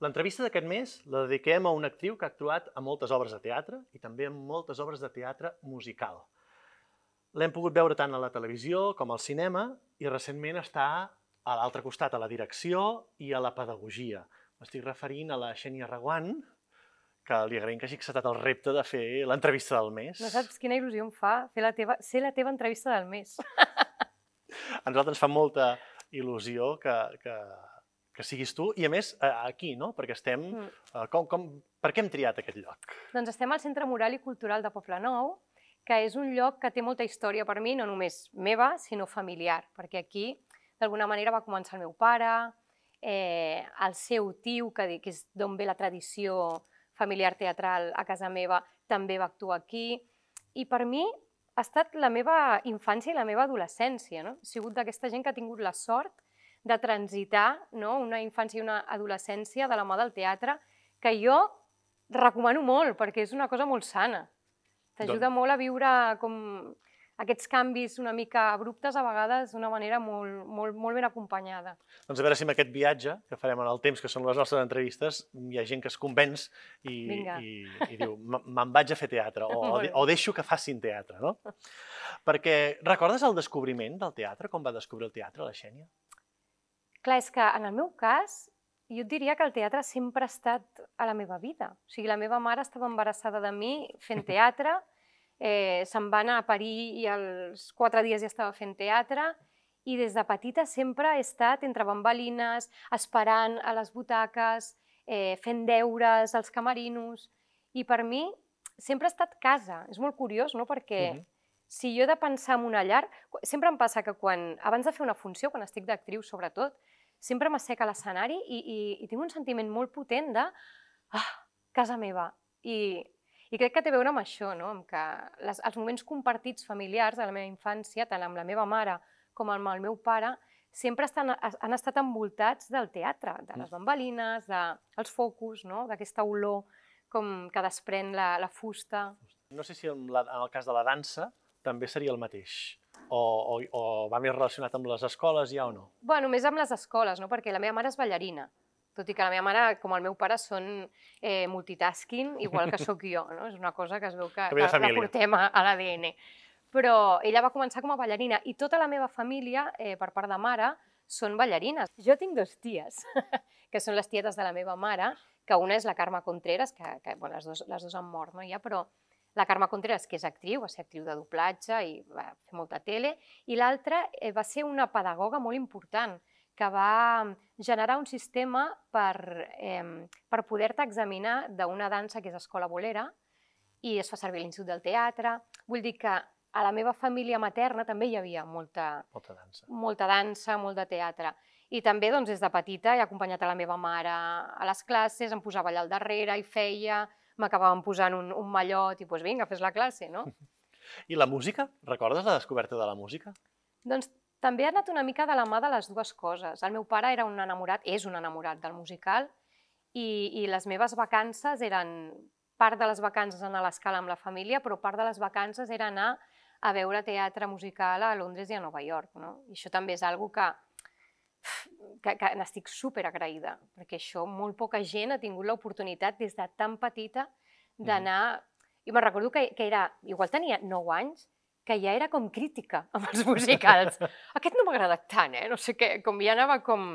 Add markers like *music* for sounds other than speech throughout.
L'entrevista d'aquest mes la dediquem a una actriu que ha actuat a moltes obres de teatre i també a moltes obres de teatre musical. L'hem pogut veure tant a la televisió com al cinema i recentment està a l'altre costat, a la direcció i a la pedagogia. M'estic referint a la Xènia Reguant, que li agraïm que hagi acceptat el repte de fer l'entrevista del mes. No saps quina il·lusió em fa fer la teva, ser la teva entrevista del mes. *laughs* A nosaltres ens fa molta il·lusió que, que, que siguis tu, i a més eh, aquí, no? Perquè estem... Mm. eh, Com, com, per què hem triat aquest lloc? Doncs estem al Centre Moral i Cultural de Poblenou, que és un lloc que té molta història per mi, no només meva, sinó familiar, perquè aquí, d'alguna manera, va començar el meu pare, eh, el seu tio, que, que és d'on ve la tradició familiar teatral a casa meva, també va actuar aquí, i per mi ha estat la meva infància i la meva adolescència, no? He sigut d'aquesta gent que ha tingut la sort de transitar no? una infància i una adolescència de la mà del teatre, que jo recomano molt, perquè és una cosa molt sana. T'ajuda Doncs- molt a viure com aquests canvis una mica abruptes, a vegades d'una manera molt, molt, molt ben acompanyada. Doncs a veure si amb aquest viatge que farem en el temps, que són les nostres entrevistes, hi ha gent que es convenç i, Vinga. i, i diu, "Me- me'n vaig a fer teatre, o, o, o deixo que facin teatre, no? Perquè recordes el descobriment del teatre? Com va descobrir el teatre, la Xènia? Clar, és que en el meu cas, jo et diria que el teatre sempre ha estat a la meva vida. O sigui, la meva mare estava embarassada de mi fent teatre, *laughs* eh, se'n va anar a parir i als quatre dies ja estava fent teatre, i des de petita sempre he estat entre bambalines, esperant a les butaques, eh, fent deures als camerinos, i per mi sempre ha estat casa. És molt curiós, no?, perquè Mhm. si jo he de pensar en una llar, sempre em passa que quan, abans de fer una funció, quan estic d'actriu sobretot, sempre m'asseca l'escenari i, i, i tinc un sentiment molt potent de ah, casa meva. I, I crec que té a veure amb això, no? amb que les, els moments compartits familiars de la meva infància, tant amb la meva mare com amb el meu pare, sempre estan, han estat envoltats del teatre, de les bambalines, dels focus, no? d'aquesta olor com que desprèn la, la fusta. No sé si en, la, en el cas de la dansa també seria el mateix, o, o, o va més relacionat amb les escoles ja o no? Bueno, més amb les escoles, no? perquè la meva mare és ballarina, tot i que la meva mare, com el meu pare, són eh, multitasking, igual que sóc jo. No? És una cosa que es veu que, Que la portem a, a l'ADN. Però ella va començar com a ballarina i tota la meva família, eh, per part de mare, són ballarines. Jo tinc dos ties, *laughs* que són les tietes de la meva mare, que una és la Carme Contreras, que, que bueno, les, dos, les dos han mort no, ja, però la Carme Contreras, que és actriu, va ser actriu de doblatge i va fer molta tele, i l'altra eh, va ser una pedagoga molt important, que va generar un sistema per, eh, per poder-te examinar d'una dansa que és escola bolera i es fa servir a l'Institut del Teatre. Vull dir que a la meva família materna també hi havia molta, Molta dansa. molta dansa, molt de teatre. I també doncs, des de petita he acompanyat a la meva mare a les classes, em posava allà al darrere i feia, m'acabaven posant un, un mallot i doncs vinga, fes la classe, no? I la música? Recordes la descoberta de la música? Doncs també ha anat una mica de la mà de les dues coses. El meu pare era un enamorat, és un enamorat del musical, i, i les meves vacances eren part de les vacances anar a l'escala amb la família, però part de les vacances era anar a veure teatre musical a Londres i a Nova York. No? I això també és algo que, que, que n'estic super agraïda, perquè això molt poca gent ha tingut l'oportunitat des de tan petita d'anar... Jo me'n recordo que, que era, igual tenia 9 anys, que ja era com crítica *laughs* amb els musicals. Aquest no m'ha agradat tant, eh? No sé què, com ja anava com...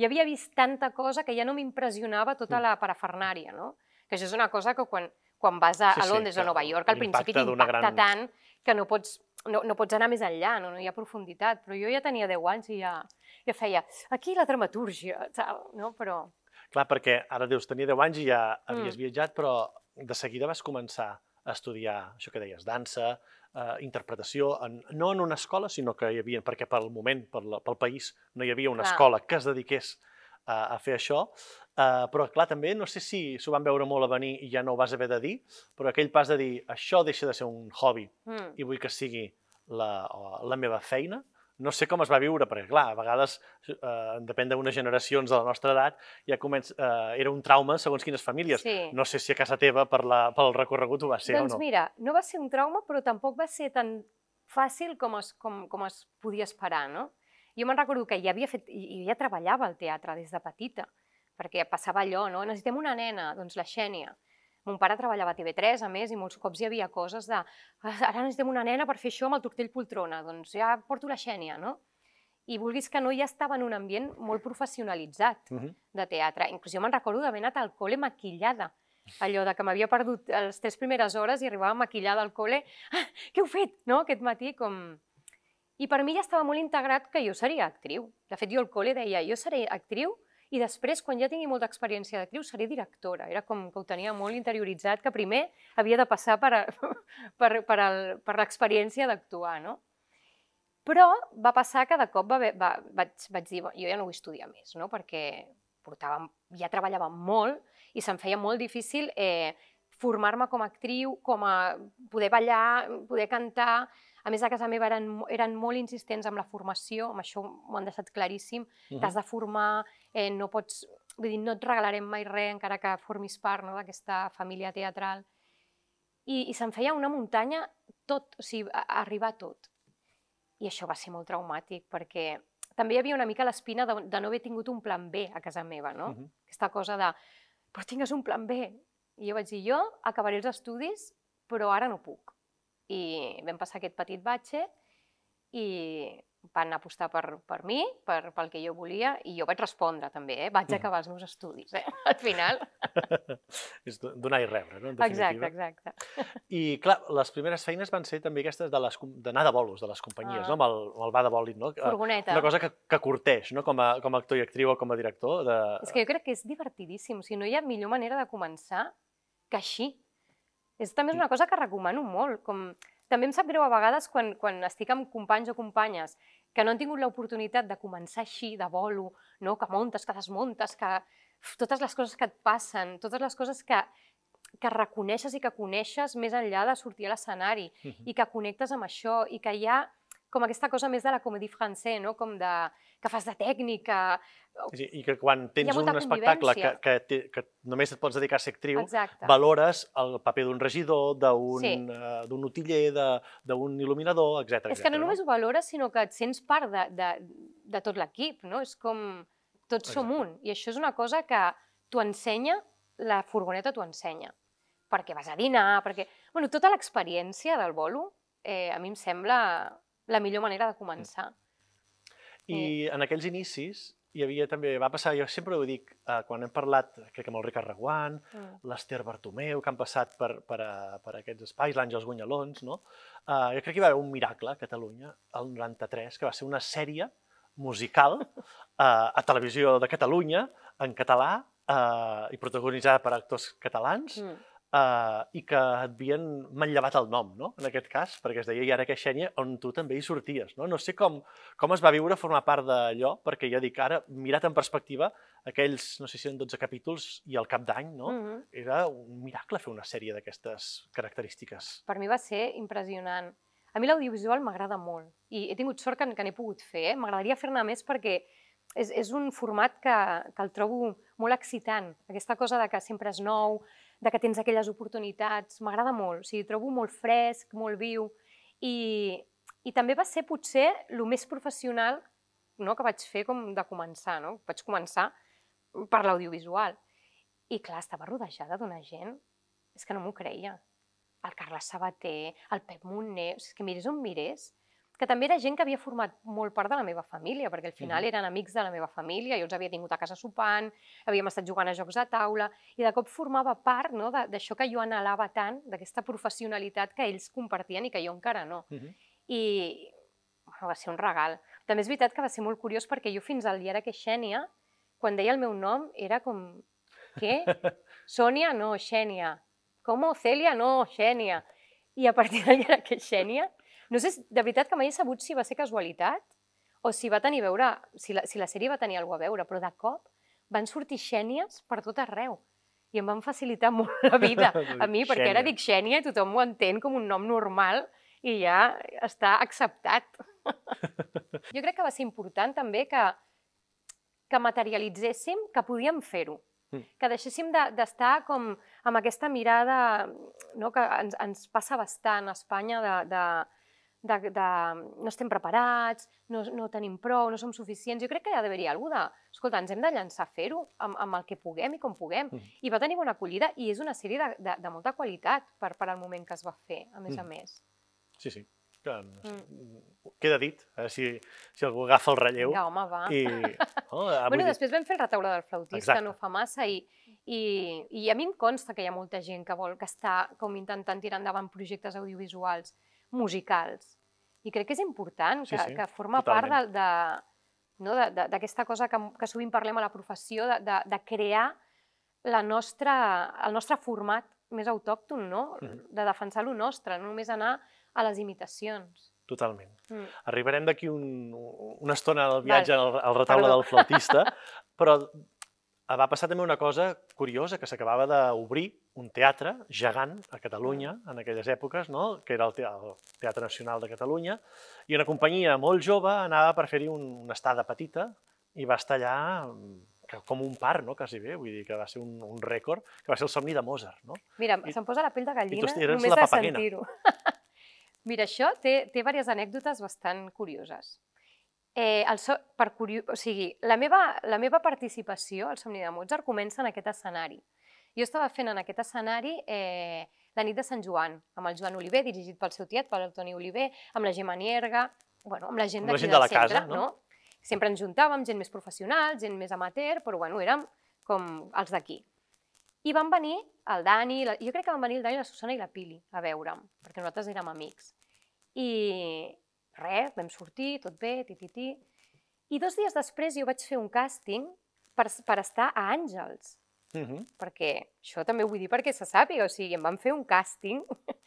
Ja havia vist tanta cosa que ja no m'impressionava tota Mm. la parafernària, no? Que això és una cosa que quan, quan vas a, Sí, a Londres o a Nova York, al principi t'impacta gran- tant que no pots, no, no pots anar més enllà, no, no hi ha profunditat. Però jo ja tenia 10 anys i ja, ja feia, aquí la dramatúrgia, tal, no? Però... Clar, perquè ara dius, tenia 10 anys i ja havies Mm. viatjat, però de seguida vas començar a estudiar això que deies, dansa, eh, interpretació, en, no en una escola, sinó que hi havia, perquè pel moment, per la, pel país, no hi havia una Clar. escola que es dediqués a, a fer això, eh, però clar, també no sé si s'ho van veure molt a venir i ja no ho vas haver de dir, però aquell pas de dir, això deixa de ser un hobby Mm. i vull que sigui la, la meva feina, no sé com es va viure, perquè clar, a vegades, eh, depèn d'unes generacions de la nostra edat, ja comença, eh, era un trauma segons quines famílies. Sí. No sé si a casa teva per la, pel recorregut ho va ser doncs o no. mira, no va ser un trauma, però tampoc va ser tan fàcil com es, com, com es podia esperar, no? Jo me'n recordo que ja havia fet, ja treballava al teatre des de petita. Perquè passava allò, no? Necessitem una nena, doncs la Xènia. Mon pare treballava a TV3, a més, i molts cops hi havia coses de "Ah, ara necessitem una nena per fer això amb el tortell poltrona, doncs ja porto la Xènia, no? I vulguis que no, ja estava en un ambient molt professionalitzat Uh -huh. de teatre. Inclús jo me'n recordo d'haver anat al col·le maquillada. Allò de que m'havia perdut les tres primeres hores i arribava maquillada al col·le. Ah, què heu fet? No? Aquest matí, com... I per mi ja estava molt integrat que jo seria actriu. De fet, jo al col·le deia, jo seré actriu i després, quan ja tingui molta experiència d'actriu, seré directora. Era com que ho tenia molt interioritzat, que primer havia de passar per, a, *laughs* per, per, el, per l'experiència d'actuar, no? Però va passar que de cop va, va, vaig, vaig dir, "Bueno, jo ja no vull estudiar més, no? perquè portava, ja treballava molt i se'm feia molt difícil eh, formar-me com a actriu, com a poder ballar, poder cantar. A més, a casa meva eren, eren molt insistents amb la formació, amb això m'ho han deixat claríssim. Mhm. T'has de formar, eh, no pots... Vull dir, no et regalarem mai res, encara que formis part no, d'aquesta família teatral. I, I se'm feia una muntanya tot, o sigui, a, a arribar a tot. I això va ser molt traumàtic, perquè també hi havia una mica l'espina de, de no haver tingut un plan B a casa meva, no? Mhm. Aquesta cosa de, però tingues un plan B. I jo vaig dir, jo acabaré els estudis, però ara no puc. I vam passar aquest petit batxe i van apostar per, per mi, per, pel que jo volia, i jo vaig respondre també, eh? vaig Mhm. acabar els meus estudis, eh? *laughs* al final. *laughs* És do- donar i rebre, no? En Exacte, definitiva. exacte. I, clar, les primeres feines van ser també aquestes de d'anar de bolos, de les companyies, Ah. no? Amb el, amb el va de bòlit, no? Furgoneta. Una cosa que, que curteix, no? Com a, com a actor i actriu o com a director. De... És que jo crec que és divertidíssim, o sigui, no hi ha millor manera de començar que així. És també és una cosa que recomano molt, com també em sap greu a vegades quan, quan estic amb companys o companyes que no han tingut l'oportunitat de començar així, de bolo, no? que muntes, que desmuntes, que uf, totes les coses que et passen, totes les coses que, que reconeixes i que coneixes més enllà de sortir a l'escenari Mhm. i que connectes amb això i que hi ha com aquesta cosa més de la comédie française, no? com de, que fas de tècnica, dir, I que quan tens un espectacle que, que, té, que només et pots dedicar a ser actriu, exacte. valores el paper d'un regidor, d'un Sí. d'un utiller, d'un il·luminador, etc. És que no només ho valores, sinó que et sents part de, de, de tot l'equip, no? És com tots som Exacte. un. I això és una cosa que t'ho ensenya, la furgoneta t'ho ensenya. Perquè vas a dinar, perquè... Bueno, tota l'experiència del bolo eh, a mi em sembla la millor manera de començar. I en aquells inicis hi havia també, va passar, jo sempre ho dic, eh, quan hem parlat, crec que amb el Ricard Reguant, Mm. l'Ester Bartomeu, que han passat per, per, a, per aquests espais, l'Àngels Guanyalons, no? Uh, jo crec que hi va haver un miracle a Catalunya, el 93, que va ser una sèrie musical uh, a televisió de Catalunya, en català, uh, i protagonitzada per actors catalans, Mm. Uh, i que et havien manllevat el nom, no? en aquest cas, perquè es deia I ara que Xènia, on tu també hi sorties. No, no sé com, com es va viure formar part d'allò, perquè ja dic ara, mirat en perspectiva, aquells, no sé si eren 12 capítols i al cap d'any, no? Mm -hmm. Era un miracle fer una sèrie d'aquestes característiques. Per mi va ser impressionant. A mi l'audiovisual m'agrada molt i he tingut sort que, que n'he pogut fer. Eh? M'agradaria fer-ne més perquè és, és un format que, que el trobo molt excitant. Aquesta cosa de que sempre és nou, de que tens aquelles oportunitats, m'agrada molt. O sigui, trobo molt fresc, molt viu. I, I també va ser potser el més professional no, que vaig fer com de començar. No? Vaig començar per l'audiovisual. I clar, estava rodejada d'una gent, és que no m'ho creia el Carles Sabater, el Pep Montner, és que mirés on mirés, que també era gent que havia format molt part de la meva família, perquè al final eren amics de la meva família, jo els havia tingut a casa sopant, havíem estat jugant a jocs de taula, i de cop formava part no, d'això que jo anhelava tant, d'aquesta professionalitat que ells compartien i que jo encara no. Uh -huh. I bueno, va ser un regal. També és veritat que va ser molt curiós perquè jo fins al dia era que Xènia, quan deia el meu nom, era com... Què? *laughs* Sònia? No, Xènia. Com? Cèlia? No, Xènia. I a partir d'allà era que Xènia... No sé, de veritat que mai he sabut si va ser casualitat o si va tenir a veure, si la, si la sèrie va tenir alguna a veure, però de cop van sortir Xènies per tot arreu i em van facilitar *laughs* molt la vida *laughs* a mi, perquè ara dic Xènia i tothom ho entén com un nom normal i ja està acceptat. *laughs* jo crec que va ser important també que, que materialitzéssim que podíem fer-ho, Mm. que deixéssim de- d'estar com amb aquesta mirada no, que ens, ens passa bastant a Espanya de, de, de, de no estem preparats, no, no tenim prou, no som suficients. Jo crec que ha d'haver-hi alguna de, escolta, ens hem de llançar a fer-ho amb, amb el que puguem i com puguem. Mm. I va tenir bona acollida i és una sèrie de, de, de molta qualitat per, per al moment que es va fer, a més mm. a més. Sí, sí. Que, no sé, mm. Queda dit, a veure si, si algú agafa el relleu. Vinga, home, va. I, *laughs* oh, bueno, després vam fer el retaule del flautista, Exacte. no fa massa, i, i, i a mi em consta que hi ha molta gent que vol que està com intentant tirar endavant projectes audiovisuals musicals. I crec que és important, que, sí, sí, que forma totalment. part de, de, no, d'aquesta cosa que, que sovint parlem a la professió, de, de, de crear la nostra, el nostre format més autòcton, no? Mm -hmm. de defensar lo nostre, no només anar a les imitacions. Totalment. Mm. Arribarem d'aquí un, una estona al viatge al, al retaule Perdó. del flautista, *laughs* però va passar també una cosa curiosa, que s'acabava d'obrir un teatre gegant a Catalunya en aquelles èpoques, no? que era el Teatre Nacional de Catalunya, i una companyia molt jove anava per fer-hi un, una estada petita i va estar allà com un par, no? quasi bé, vull dir que va ser un, un rècord, que va ser el somni de Mozart. No? Mira, se'm posa la pell de gallina només de sentir-ho. *laughs* Mira, això té, té diverses anècdotes bastant curioses. Eh, el so, per curi... o sigui, la meva, la meva participació al Somni de Mozart comença en aquest escenari. Jo estava fent en aquest escenari eh, la nit de Sant Joan, amb el Joan Oliver, dirigit pel seu tiet, pel Toni Oliver, amb la Gemma Nierga, bueno, amb la gent d'aquí de del centre, casa, no? no? Sempre ens juntàvem, gent més professional, gent més amateur, però bueno, érem com els d'aquí. I van venir el Dani, la... jo crec que van venir el Dani, la Susana i la Pili a veure'm, perquè nosaltres érem amics. I res, vam sortir, tot bé, tititi. I dos dies després jo vaig fer un càsting per, per estar a Àngels, Uh -huh. Perquè això també ho vull dir perquè se sàpiga, o sigui, em van fer un càsting, *laughs*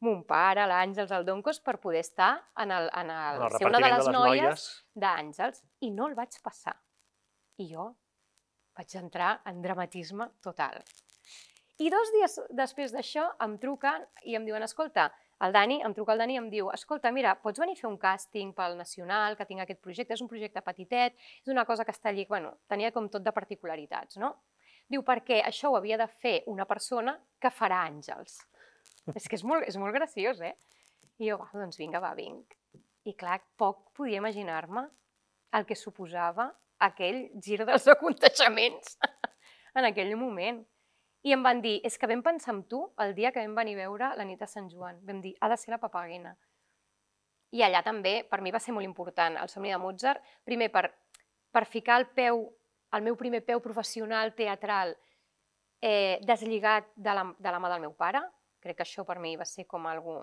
mon pare, l'Àngels, el Doncos, per poder estar en el, en el, el ser una de les, de les noies d'Àngels, i no el vaig passar. I jo vaig entrar en dramatisme total. I dos dies després d'això em truquen i em diuen, escolta, el Dani, em truca el Dani i em diu, escolta, mira, pots venir a fer un càsting pel Nacional, que tinc aquest projecte, és un projecte petitet, és una cosa que està allí, bueno, tenia com tot de particularitats, no? Diu, perquè això ho havia de fer una persona que farà àngels. és que és molt, és molt graciós, eh? I jo, va, doncs vinga, va, vinc. I clar, poc podia imaginar-me el que suposava aquell gir dels *laughs* aconteixements en aquell moment. I em van dir, és que vam pensar en tu el dia que vam venir a veure la nit de Sant Joan. Vam dir, ha de ser la papaguena. I allà també, per mi va ser molt important, el somni de Mozart, primer per, per ficar el peu el meu primer peu professional teatral eh, deslligat de la, de la mà del meu pare. Crec que això per mi va ser com algú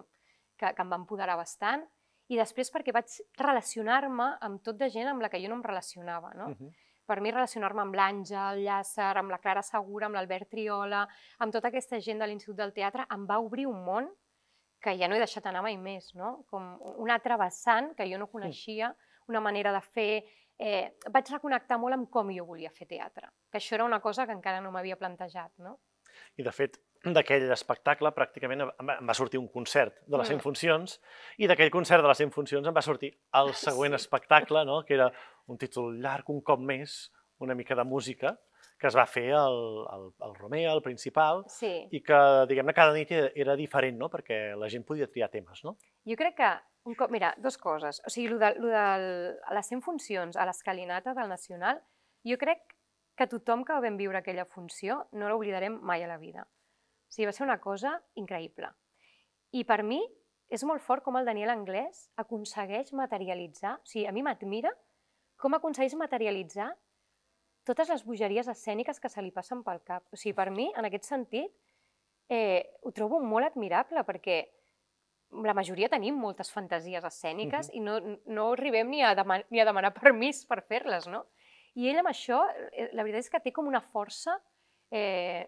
que, que em va empoderar bastant. I després perquè vaig relacionar-me amb tot de gent amb la que jo no em relacionava. No? Uh -huh. Per mi relacionar-me amb l'Àngel Llàcer, amb la Clara Segura, amb l'Albert Triola, amb tota aquesta gent de l'Institut del Teatre, em va obrir un món que ja no he deixat anar mai més, no? com un altre vessant que jo no coneixia, una manera de fer, eh, vaig reconnectar molt amb com jo volia fer teatre, que això era una cosa que encara no m'havia plantejat. No? I de fet, d'aquell espectacle pràcticament em va sortir un concert de les 100 mm. funcions i d'aquell concert de les 100 funcions em va sortir el següent sí. espectacle, no? que era un títol llarg, un cop més, una mica de música, que es va fer al, al, al Romea, el principal, sí. i que, diguem-ne, cada nit era diferent, no? perquè la gent podia triar temes, no? Jo crec que un cop, mira, dos coses. O sigui, el de, lo de les 100 funcions a l'escalinata del Nacional, jo crec que tothom que vam viure aquella funció no l'oblidarem mai a la vida. O sigui, va ser una cosa increïble. I per mi és molt fort com el Daniel Anglès aconsegueix materialitzar, o sigui, a mi m'admira com aconsegueix materialitzar totes les bogeries escèniques que se li passen pel cap. O sigui, per mi, en aquest sentit, eh, ho trobo molt admirable, perquè la majoria tenim moltes fantasies escèniques uh -huh. i no, no arribem ni a, ni a demanar *laughs* permís per fer-les, no? I ell amb això, eh, la veritat és que té com una força eh,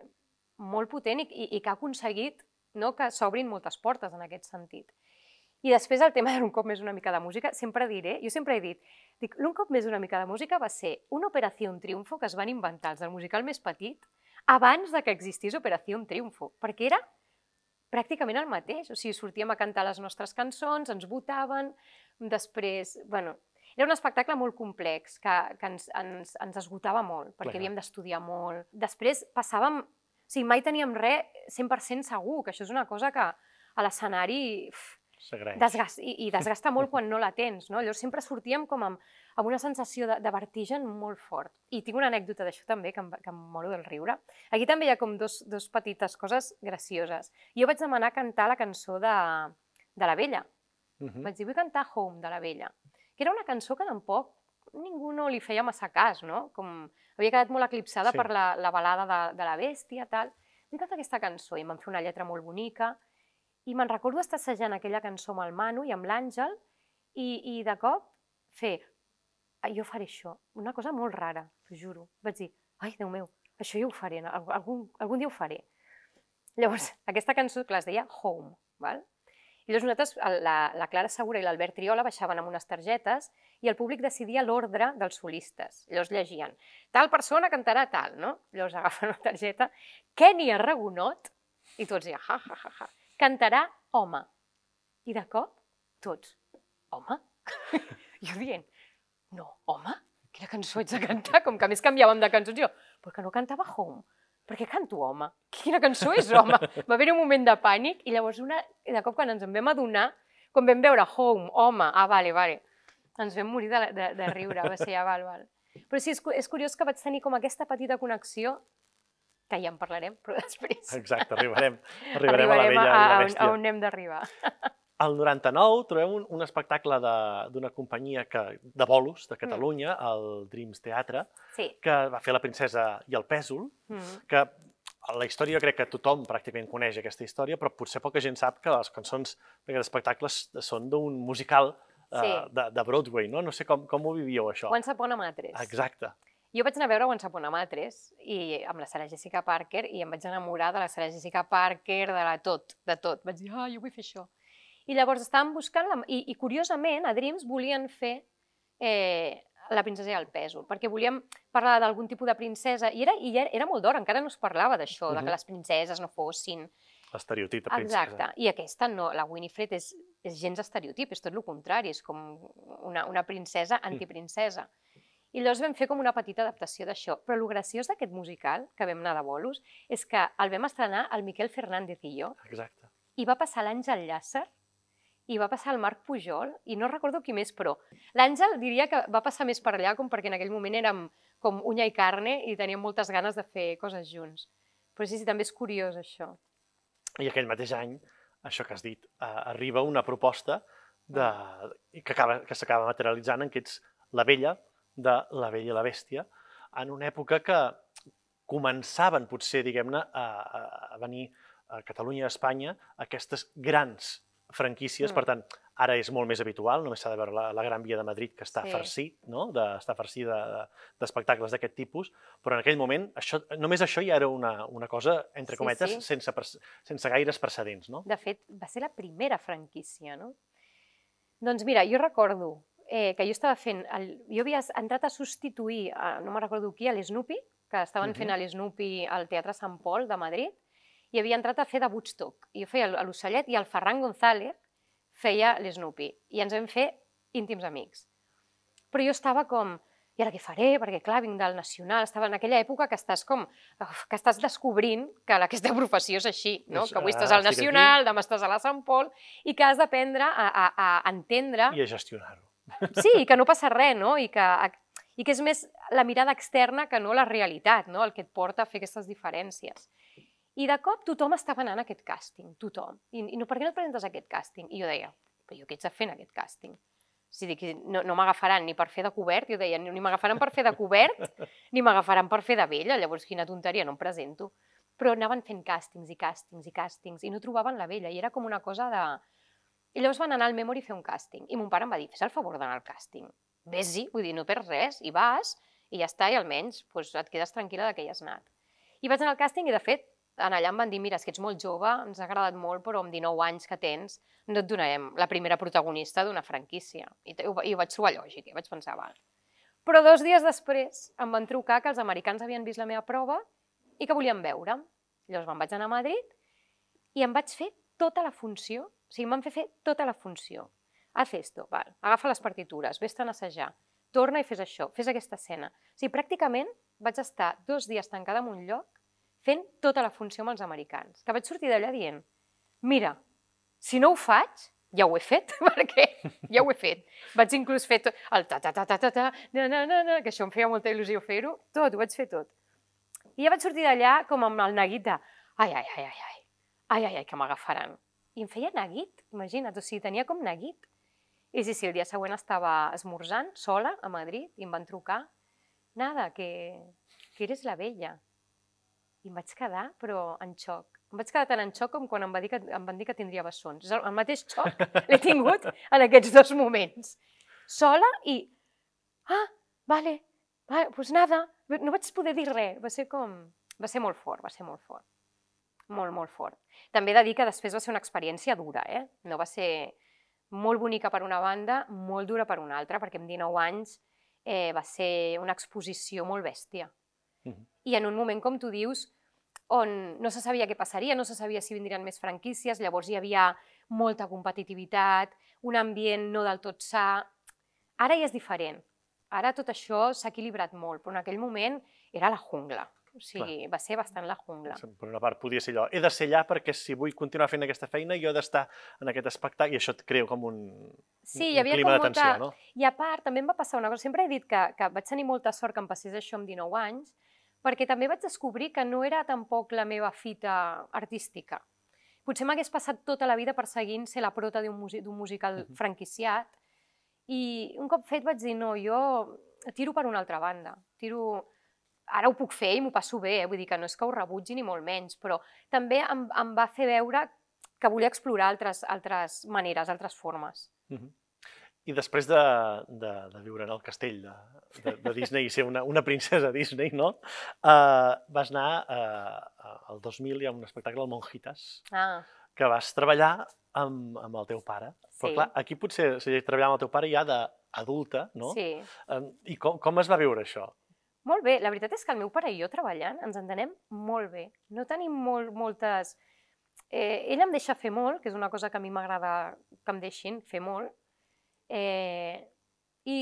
molt potent i, i, i que ha aconseguit no, que s'obrin moltes portes en aquest sentit. I després el tema d'un cop més una mica de música, sempre diré, jo sempre he dit, dic, l'un cop més una mica de música va ser una operació un triomfo que es van inventar els del musical més petit abans de que existís operació un triomfo, perquè era pràcticament el mateix. O sigui, sortíem a cantar les nostres cançons, ens votaven, després... bueno, era un espectacle molt complex, que, que ens, ens, ens esgotava molt, perquè Clar. havíem d'estudiar molt. Després passàvem... O sigui, mai teníem res 100% segur, que això és una cosa que a l'escenari. Desgast, i, i desgasta molt *laughs* quan no la tens, no? Llavors sempre sortíem com amb, amb una sensació de, de vertigen molt fort. I tinc una anècdota d'això també, que em, que em moro del riure. Aquí també hi ha com dos, dos petites coses gracioses. Jo vaig demanar cantar la cançó de, de la vella. Uh -huh. Vaig dir, vull cantar Home, de la vella. Que era una cançó que tampoc ningú no li feia massa cas, no? Com havia quedat molt eclipsada Sí. per la, la balada de, de la bèstia, tal. Vull cantar aquesta cançó i em van fer una lletra molt bonica. I me'n recordo estar assajant aquella cançó amb el Manu i amb l'Àngel i, i de cop fer, "Ah, jo faré això, una cosa molt rara, t'ho juro. Vaig dir, ai, Déu meu, això jo ho faré, al- algun, algun dia ho faré. Llavors, aquesta cançó, clar, es deia Home, val? I llavors nosaltres, la, la Clara Segura i l'Albert Triola baixaven amb unes targetes i el públic decidia l'ordre dels solistes. Llavors llegien, tal persona cantarà tal, no? Llavors agafen una targeta, Kenny Arragonot, i tots diuen, ja, ja, ja, ja, cantarà home. I de cop, tots, home? *laughs* jo dient, no, home? Quina cançó ets de cantar? Com que a més canviàvem de cançons. Jo, però que no cantava Home. Per què canto home? Quina cançó és home? *laughs* Va haver un moment de pànic i llavors una, de cop quan ens en vam adonar, quan vam veure Home, home, ah, vale, vale, ens vam morir de, de, de riure, va ser, ja, val, val. Però sí, és, és curiós que vaig tenir com aquesta petita connexió, que ja en parlarem, però després Exacte, arribarem, *laughs* arribarem, a la vella a, i la bèstia. a on hem d'arribar. *laughs* Al 99 trobem un, un espectacle d'una companyia que, de bolos de Catalunya, el Dreams Teatre, Sí. que va fer La princesa i el pèsol, Mm. que la història jo crec que tothom pràcticament coneix aquesta història, però potser poca gent sap que les cançons d'aquests espectacles són d'un musical eh, Sí. de, de Broadway, no? No sé com, com ho vivíeu, això. Once Upon a Matres. Exacte. Jo vaig anar a veure Once Upon a Matres i, amb la Sarah Jessica Parker i em vaig enamorar de la Sarah Jessica Parker, de la tot, de tot. Vaig dir, ah, jo vull fer això. I llavors estàvem buscant, la... I, i curiosament, a Dreams volien fer eh, la princesa i el pèsol, perquè volíem parlar d'algun tipus de princesa, i era, i era, molt d'hora, encara no es parlava d'això, de Mhm. que les princeses no fossin... L'estereotip de princesa. Exacte, i aquesta no, la Winifred és, és gens estereotip, és tot el contrari, és com una, una princesa antiprincesa. I llavors vam fer com una petita adaptació d'això. Però el graciós d'aquest musical, que vam anar de bolos, és que el vam estrenar el Miquel Fernández i jo, Exacte. i va passar l'Àngel Llàcer, i va passar el Marc Pujol, i no recordo qui més, però l'Àngel diria que va passar més per allà, com perquè en aquell moment érem com unya i carne i teníem moltes ganes de fer coses junts. Però sí, sí, també és curiós això. I aquell mateix any, això que has dit, eh, arriba una proposta de, que acaba- que s'acaba materialitzant en que ets la vella de La vella i la bèstia, en una època que començaven, potser, diguem-ne, a, a- venir a Catalunya i a Espanya aquestes grans franquícies, Mm. per tant, ara és molt més habitual, només s'ha de veure la, la Gran Via de Madrid, que està Sí. farcit, no? de, està farcit de- de- d'espectacles d'aquest tipus, però en aquell moment això, només això ja era una, una cosa, entre Sí, cometes, sí. sense, sense gaires precedents, no? De fet, va ser la primera franquícia, no? Doncs mira, jo recordo eh, que jo estava fent... El, jo havia entrat a substituir, a, no me'n recordo qui, a l'Snoopy, que estaven Mhm. fent a l'Snoopy al Teatre Sant Pol de Madrid, i havia entrat a fer de Woodstock. I jo feia el- l'Ocellet i el Ferran González feia l'Snoopy. I ens vam fer íntims amics. Però jo estava com, i ara què faré? Perquè clar, vinc del Nacional, estava en aquella època que estàs com, uf, que estàs descobrint que aquesta *laughs* professió és així, no? És, que avui ah, estàs al. Nacional, demà estàs a la Sant Pol, i que has d'aprendre a, a, a entendre I a gestionar-ho. Sí, que no passa res, no? I que, I que és més la mirada externa que no la realitat, no? El que et porta a fer aquestes diferències. I de cop tothom estava anant a aquest càsting, tothom. I, i no, per què no et presentes a aquest càsting? I jo deia, però jo què ets fent aquest càsting? O sigui, que no, no m'agafaran ni per fer de cobert, jo deia, ni m'agafaran per fer de cobert, ni m'agafaran per fer de vella, llavors quina tonteria, no em presento. Però anaven fent càstings i càstings i càstings i no trobaven la vella, i era com una cosa de... I llavors van anar al Memory a fer un càsting. I mon pare em va dir, fes el favor d'anar al càsting. Ves-hi, vull dir, no perds res, i vas, i ja està, i almenys doncs, et quedes tranquil·la de que hi has anat. I vaig anar al càsting i, de fet, en allà em van dir, mira, és que ets molt jove, ens ha agradat molt, però amb 19 anys que tens no et donarem la primera protagonista d'una franquícia. I, ho, I ho vaig trobar lògic, i vaig pensar, val. Però dos dies després em van trucar que els americans havien vist la meva prova i que volien veure'm. Llavors me'n vaig anar a Madrid i em vaig fer tota la funció, o sigui, em van fer tota la funció. Haz esto, val, agafa les partitures, vés-te'n a assajar, torna i fes això, fes aquesta escena. O sigui, pràcticament vaig estar dos dies tancada en un lloc fent tota la funció amb els americans, que vaig sortir d'allà dient, mira, si no ho faig, ja ho he fet, *laughs* perquè ja ho he fet. Vaig inclús fer tot, el ta ta ta ta ta ta, na, na, na, na, que això em feia molta il·lusió fer-ho, tot, ho vaig fer tot. I ja vaig sortir d'allà com amb el neguit de ai, ai, ai, ai, ai, ai, ai, ai, que m'agafaran. I em feia neguit, imagina't, o sigui, tenia com neguit. I sí, sí, el dia següent estava esmorzant, sola, a Madrid, i em van trucar. Nada, que, que eres la vella. I em vaig quedar, però en xoc. Em vaig quedar tan en xoc com quan em, va dir que, em van dir que tindria bessons. És el, el mateix xoc *laughs* l'he tingut en aquests dos moments. Sola i... Ah, vale, vale, pues nada. No vaig poder dir res. Va ser com... Va ser molt fort, va ser molt fort. Molt, molt fort. També he de dir que després va ser una experiència dura, eh? No va ser molt bonica per una banda, molt dura per una altra, perquè amb 19 anys eh, va ser una exposició molt bèstia. Uh -huh. I en un moment, com tu dius, on no se sabia què passaria, no se sabia si vindrien més franquícies, llavors hi havia molta competitivitat, un ambient no del tot sa... Ara ja és diferent. Ara tot això s'ha equilibrat molt, però en aquell moment era la jungla. O sigui, Clar. va ser bastant la jungla. Per una part, podia ser allò, he de ser allà perquè si vull continuar fent aquesta feina, jo he d'estar en aquest espectacle, i això et creu com un, sí, hi havia un clima de tensió, molta... no? I a part, també em va passar una cosa, sempre he dit que, que vaig tenir molta sort que em passés això amb 19 anys, perquè també vaig descobrir que no era tampoc la meva fita artística. Potser m'hagués passat tota la vida perseguint ser la prota d'un musical uh -huh. franquiciat, i un cop fet vaig dir, no, jo tiro per una altra banda, tiro ara ho puc fer i m'ho passo bé, eh? vull dir que no és que ho rebutgi ni molt menys, però també em, em va fer veure que volia explorar altres, altres maneres, altres formes. Uh -huh. I després de, de, de viure en el castell de, de, de Disney i ser una, una princesa Disney, no? Uh, vas anar, uh, al 2000 hi ha un espectacle, el Monjitas, ah. que vas treballar amb, amb el teu pare. Sí. Però clar, aquí potser si treballar amb el teu pare ja d'adulta, no? Sí. Um, I com, com es va viure això? Molt bé, la veritat és que el meu pare i jo treballant ens entenem molt bé. No tenim molt, moltes... Eh, ell em deixa fer molt, que és una cosa que a mi m'agrada que em deixin fer molt, eh, i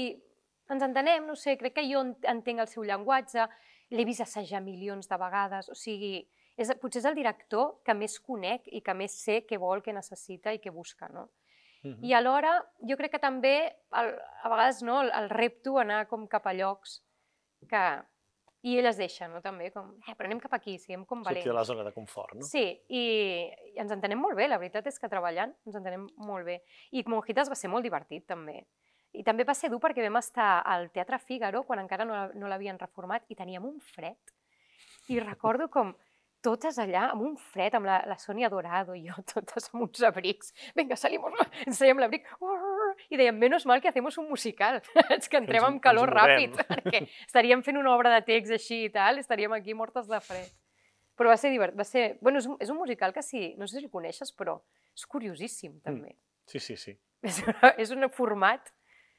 ens entenem, no sé, crec que jo entenc el seu llenguatge, l'he vist assajar milions de vegades, o sigui, és, potser és el director que més conec i que més sé què vol, què necessita i què busca, no? Uh -huh. I alhora, jo crec que també, el, a vegades, no, el, el repto anar com cap a llocs que... I ell es deixa, no? També, com, eh, però anem cap aquí, siguem com valents. Sortir de la zona de confort, no? Sí, i, i ens entenem molt bé, la veritat és que treballant ens entenem molt bé. I Monjitas va ser molt divertit, també. I també va ser dur perquè vam estar al Teatre Fígaro quan encara no, no l'havien reformat i teníem un fred. I recordo com totes allà amb un fred, amb la, la Sònia Dorado i jo, *laughs* totes amb uns abrics. Vinga, salimos, ens traiem l'abric. I dèiem, menos mal que hacemos un musical. *laughs* és que entrem amb calor ràpid, *laughs* perquè estaríem fent una obra de text així i tal, estaríem aquí mortes de fred. Però va ser divertit, va ser... Bueno, és un, és un musical que sí, no sé si el coneixes, però és curiosíssim, mm. també. Sí, sí, sí. *laughs* És, una, és un format...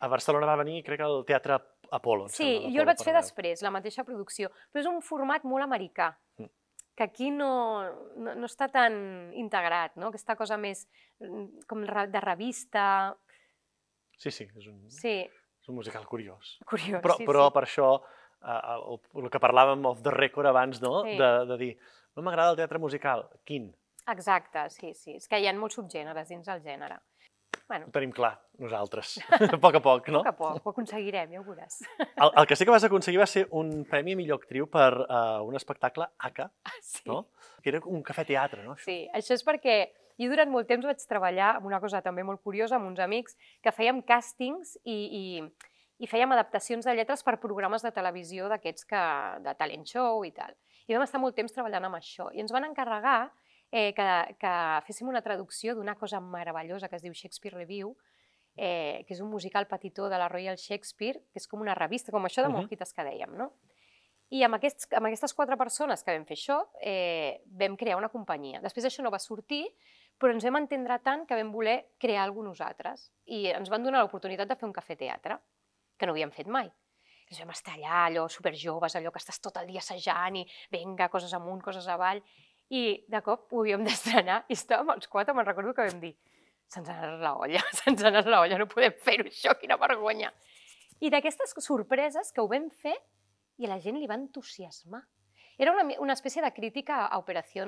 A Barcelona va venir, crec, al Teatre Apolo. Sí, jo el vaig fer després, la mateixa producció, però és un format molt americà. Mm que aquí no, no, no està tan integrat, no? aquesta cosa més mm, com de revista... Sí, sí, és un, sí. és un musical curiós. Curiós, però, sí, Però sí. per això, uh, el, el que parlàvem off the record abans, no? Sí. De, de dir, no m'agrada el teatre musical. Quin? Exacte, sí, sí. És que hi ha molts subgèneres dins el gènere. Bueno. Ho tenim clar, nosaltres. *laughs* a poc a poc, no? A poc a poc, ho aconseguirem, ja ho veuràs. El, el que sí que vas aconseguir va ser un premi a millor actriu per uh, un espectacle ACA, sí. no? Que era un cafè-teatre, no? Sí, això és perquè jo durant molt temps vaig treballar amb una cosa també molt curiosa, amb uns amics, que fèiem càstings i, i, i fèiem adaptacions de lletres per programes de televisió d'aquests que de talent show i tal. I vam estar molt temps treballant amb això. I ens van encarregar eh, que, que féssim una traducció d'una cosa meravellosa que es diu Shakespeare Review, eh, que és un musical petitó de la Royal Shakespeare, que és com una revista, com això de Monjitas que dèiem, no? I amb, aquests, amb aquestes quatre persones que vam fer això, eh, vam crear una companyia. Després això no va sortir, però ens vam entendre tant que vam voler crear alguna nosaltres. I ens van donar l'oportunitat de fer un cafè-teatre, que no havíem fet mai. I vam estar allà, allò superjoves, allò que estàs tot el dia assajant i vinga, coses amunt, coses avall. I de cop ho havíem d'estrenar i estàvem els quatre, me'n recordo que vam dir se'ns ha anat la olla, *laughs* se'ns ha anat la olla, no podem fer-ho això, quina vergonya. I d'aquestes sorpreses que ho vam fer i a la gent li va entusiasmar. Era una, una espècie de crítica a Operació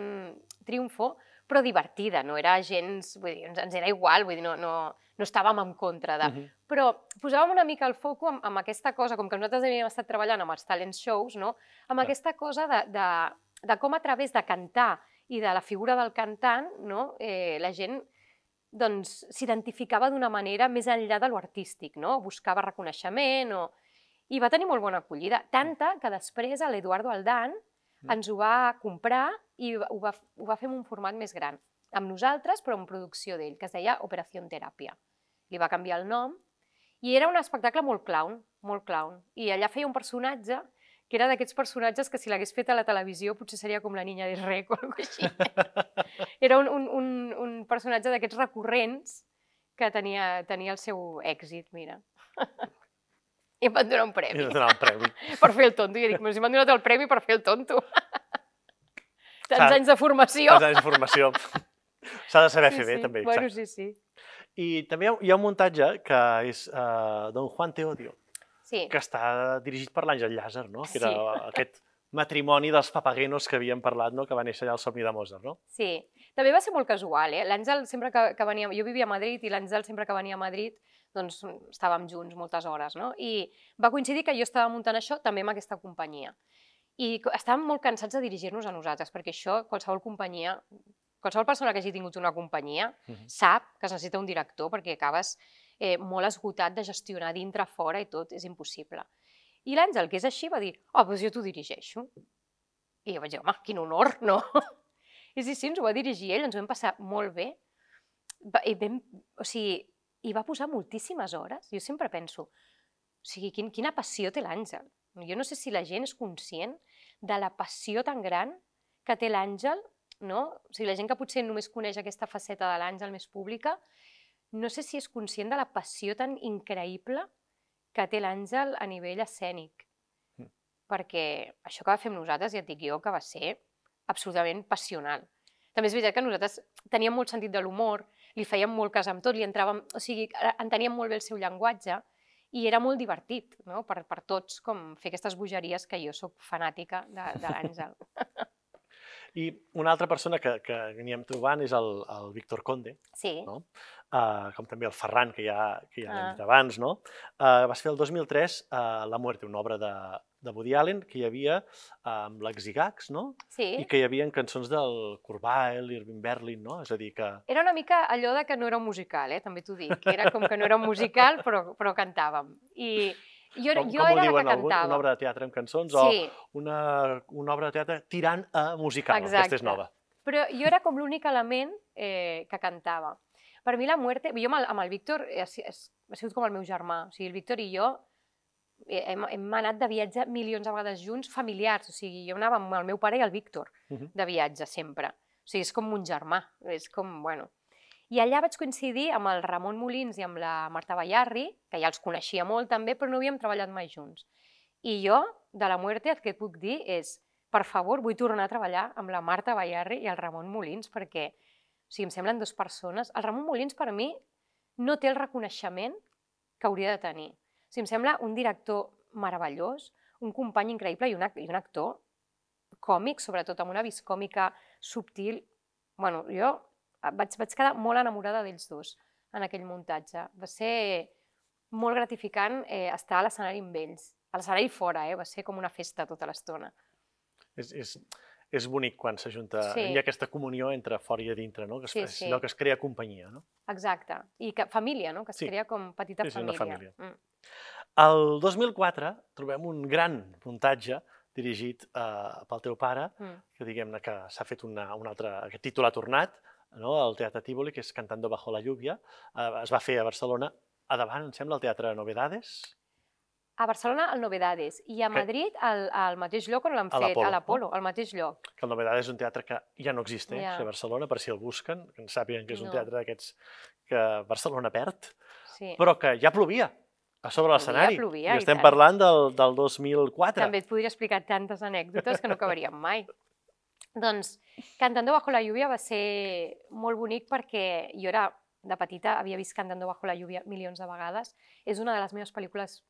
Triunfo, però divertida, no era gens... Vull dir, ens, ens era igual, vull dir, no, no, no estàvem en contra de... Mhm. Però posàvem una mica el foco amb, amb aquesta cosa, com que nosaltres havíem estat treballant amb els talent shows, no? amb Clar. aquesta cosa de, de, de com a través de cantar i de la figura del cantant, no? eh, la gent doncs, s'identificava d'una manera més enllà de lo artístic, no? buscava reconeixement o... i va tenir molt bona acollida. Tanta que després l'Eduardo Aldán Mm. ens ho va comprar i ho va, ho va fer en un format més gran, amb nosaltres, però en producció d'ell, que es deia Operació Teràpia. Li va canviar el nom i era un espectacle molt clown, molt clown. I allà feia un personatge que era d'aquests personatges que si l'hagués fet a la televisió potser seria com la niña de rec o alguna així. Era un, un, un, un personatge d'aquests recurrents que tenia, tenia el seu èxit, mira. I em van donar un I premi donar el premi. per fer el tonto. I dic, si m'han donat el premi per fer el tonto. Tants anys de formació. Tants anys de formació. S'ha de saber fer bé, sí. també. Bueno, exacte. sí, sí. I també hi ha, hi ha un muntatge que és uh, Don Juan Te Odio, Sí, que està dirigit per l'Àngel Llàzer, no? que era Sí. *laughs* aquest matrimoni dels papaguenos que havíem parlat, no? que va néixer allà al somni de Mozart. No? sí. També va ser molt casual, eh? L'Àngel sempre que, que venia... Jo vivia a Madrid i l'Àngel sempre que venia a Madrid doncs estàvem junts moltes hores, no? I va coincidir que jo estava muntant això també amb aquesta companyia. I estàvem molt cansats de dirigir-nos a nosaltres, perquè això, qualsevol companyia, qualsevol persona que hagi tingut una companyia Mhm. sap que es necessita un director perquè acabes eh, molt esgotat de gestionar dintre, fora i tot, és impossible. I l'Àngel, que és així, va dir, oh, doncs jo t'ho dirigeixo. I jo vaig dir, home, quin honor, *laughs* no? I sí, sí, ens ho va dirigir ell, ens ho vam passar molt bé. I vam, o sigui, hi va posar moltíssimes hores. Jo sempre penso, o sigui, quin, quina passió té l'Àngel. Jo no sé si la gent és conscient de la passió tan gran que té l'Àngel, no? O sigui, la gent que potser només coneix aquesta faceta de l'Àngel més pública, no sé si és conscient de la passió tan increïble que té l'Àngel a nivell escènic. Mm. Perquè això que va fer amb nosaltres, ja et dic jo, que va ser absolutament passional. També és veritat que nosaltres teníem molt sentit de l'humor, li fèiem molt cas amb tot, li entràvem, o sigui, enteníem molt bé el seu llenguatge i era molt divertit no? per, per tots com fer aquestes bogeries que jo sóc fanàtica de, de l'Àngel. *laughs* I una altra persona que, que anirem trobant és el, el Víctor Conde, Sí, No? uh, com també el Ferran, que ja, que ja Ah. dit abans, no? Uh, vas fer el 2003 uh, La muerte, una obra de, de Woody Allen que hi havia uh, amb l'Exigax, no? sí. I que hi havia cançons del Kurbel, Irving Berlin, no? És a dir, que... Era una mica allò de que no era un musical, eh? també t'ho dic. Era com que no era un musical, però, però cantàvem. I jo, com, jo com ho era la diuen, que algun, cantava. una obra de teatre amb cançons Sí, o una, una obra de teatre tirant a musical. Aquesta és Exacte. nova. però jo era com l'únic element eh, que cantava. Per mi la muerte... Jo amb el, amb el Víctor eh, ha, ha sigut com el meu germà. O sigui, el Víctor i jo eh, hem, hem anat de viatge milions de vegades junts, familiars. O sigui, jo anava amb el meu pare i el Víctor Mhm. de viatge sempre. O sigui, és com un germà. És com, bueno... I allà vaig coincidir amb el Ramon Molins i amb la Marta Ballarri, que ja els coneixia molt també, però no havíem treballat mai junts. I jo, de la muerte, el que et puc dir és, per favor, vull tornar a treballar amb la Marta Ballarri i el Ramon Molins, perquè o sigui, em semblen dues persones. El Ramon Molins, per mi, no té el reconeixement que hauria de tenir. O sigui, em sembla un director meravellós, un company increïble i i un actor còmic, sobretot amb una vis còmica subtil. bueno, jo vaig, vaig quedar molt enamorada d'ells dos en aquell muntatge. Va ser molt gratificant eh, estar a l'escenari amb ells. A l'escenari fora, eh? va ser com una festa tota l'estona. És, és, és bonic quan s'ajunta, Sí. hi ha aquesta comunió entre fora i a dintre, no? que es, Sí, sí. allò que es crea companyia. No? Exacte. I que, família, no? que es Sí. crea com petita Sí, sí, una família. família. Mm. El 2004 trobem un gran muntatge dirigit eh, pel teu pare, Mm. que diguem-ne que s'ha fet una, un altre, aquest títol ha tornat, no? al Teatre Tívoli, que és Cantando bajo la lluvia, eh, es va fer a Barcelona, a davant, em sembla, el Teatre Novedades, A Barcelona, el Novedades. I a Madrid, al, al mateix lloc on l'han fet, a l'Apolo, al mateix lloc. que el Novedades és un teatre que ja no existeix Ja. a Barcelona, per si el busquen, que en sàpiguen que és un No. teatre d'aquests que Barcelona perd, Sí. però que ja plovia a sobre l'escenari. I i estem tant. parlant del, del 2004. També et podria explicar tantes anècdotes que no acabaríem mai. Doncs Cantando bajo la lluvia va ser molt bonic perquè jo era de petita, havia vist Cantando bajo la lluvia milions de vegades. És una de les meves pel·lícules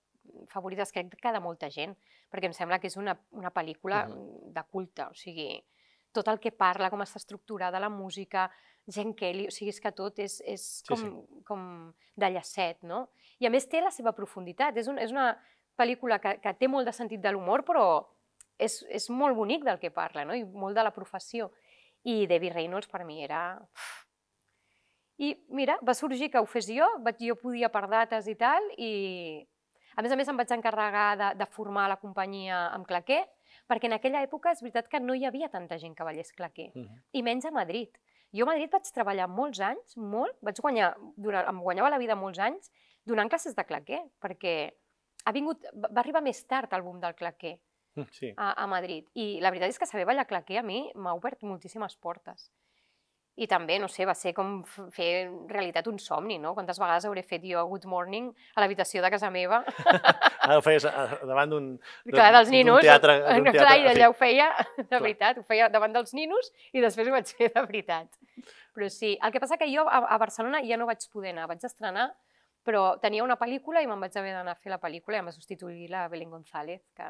favorites, crec que de molta gent, perquè em sembla que és una, una pel·lícula Uh -huh. de culte, o sigui, tot el que parla, com està estructurada la música, Jen Kelly, o sigui, és que tot és, és Sí, com, sí. com de llacet, no? I a més té la seva profunditat, és, un, és una pel·lícula que, que té molt de sentit de l'humor, però és, és molt bonic del que parla, no? I molt de la professió. I Debbie Reynolds per mi era... I mira, va sorgir que ho fes jo, vaig, jo podia per dates i tal, i a més a més em vaig encarregar de, de formar la companyia amb claquer, perquè en aquella època és veritat que no hi havia tanta gent que ballés claquer, Uh -huh. i menys a Madrid. Jo a Madrid vaig treballar molts anys, molt, vaig guanyar, durant, em guanyava la vida molts anys donant classes de claquer, perquè ha vingut, va va arribar més tard el boom del claquer Sí. a, a Madrid. I la veritat és que saber ballar claquer a mi m'ha obert moltíssimes portes. I també, no sé, va ser com fer realitat un somni, no? Quantes vegades hauré fet jo Good Morning a l'habitació de casa meva, Ara *laughs* ho feies eh, davant d'un clar, dels d'un ninos. teatre, clar, teatre, i allà ho feia, *laughs* de Clar. veritat, ho feia davant dels ninos i després ho vaig fer de veritat. Però sí, el que passa que jo a, a Barcelona ja no vaig poder anar, vaig estrenar, però tenia una pel·lícula i me'n vaig haver d'anar a fer la pel·lícula i em va substituir la Belén González, que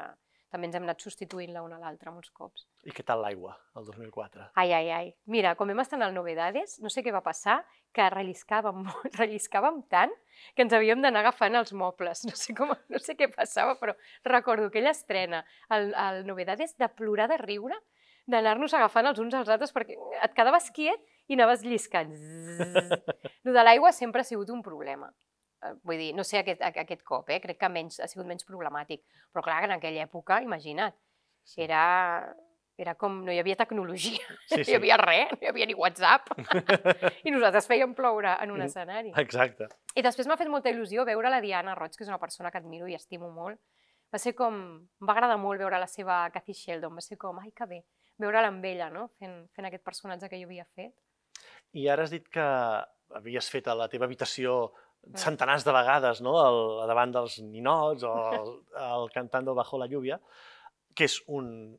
també ens hem anat substituint la una a l'altra molts cops. I què tal l'aigua, el 2004? Ai, ai, ai. Mira, quan vam estrenar el Novedades, no sé què va passar, que relliscàvem, *laughs* relliscàvem tant que ens havíem d'anar agafant els mobles. No sé, com, no sé què passava, però recordo aquella estrena, el, el Novedades, de plorar de riure, d'anar-nos agafant els uns als altres perquè et quedaves quiet i anaves lliscant. Zzz. *laughs* Lo de l'aigua sempre ha sigut un problema. Eh, Vull dir, no sé aquest, aquest cop, eh? crec que menys, ha sigut menys problemàtic. Però clar, en aquella època, imagina't, Sí. era, era com... no hi havia tecnologia, *laughs* Sí, no sí. hi havia res, no hi havia ni WhatsApp. *laughs* I nosaltres fèiem ploure en un Mm. escenari. Exacte. I després m'ha fet molta il·lusió veure la Diana Roig, que és una persona que admiro i estimo molt. Va ser com... Em va agradar molt veure la seva Cathy Sheldon, va ser com, ai, que bé, veure-la amb ella, no? Fent, fent aquest personatge que jo havia fet. I ara has dit que havies fet a la teva habitació centenars de vegades, no?, el, davant dels ninots o el, el *laughs* Cantando bajo la lluvia, que és un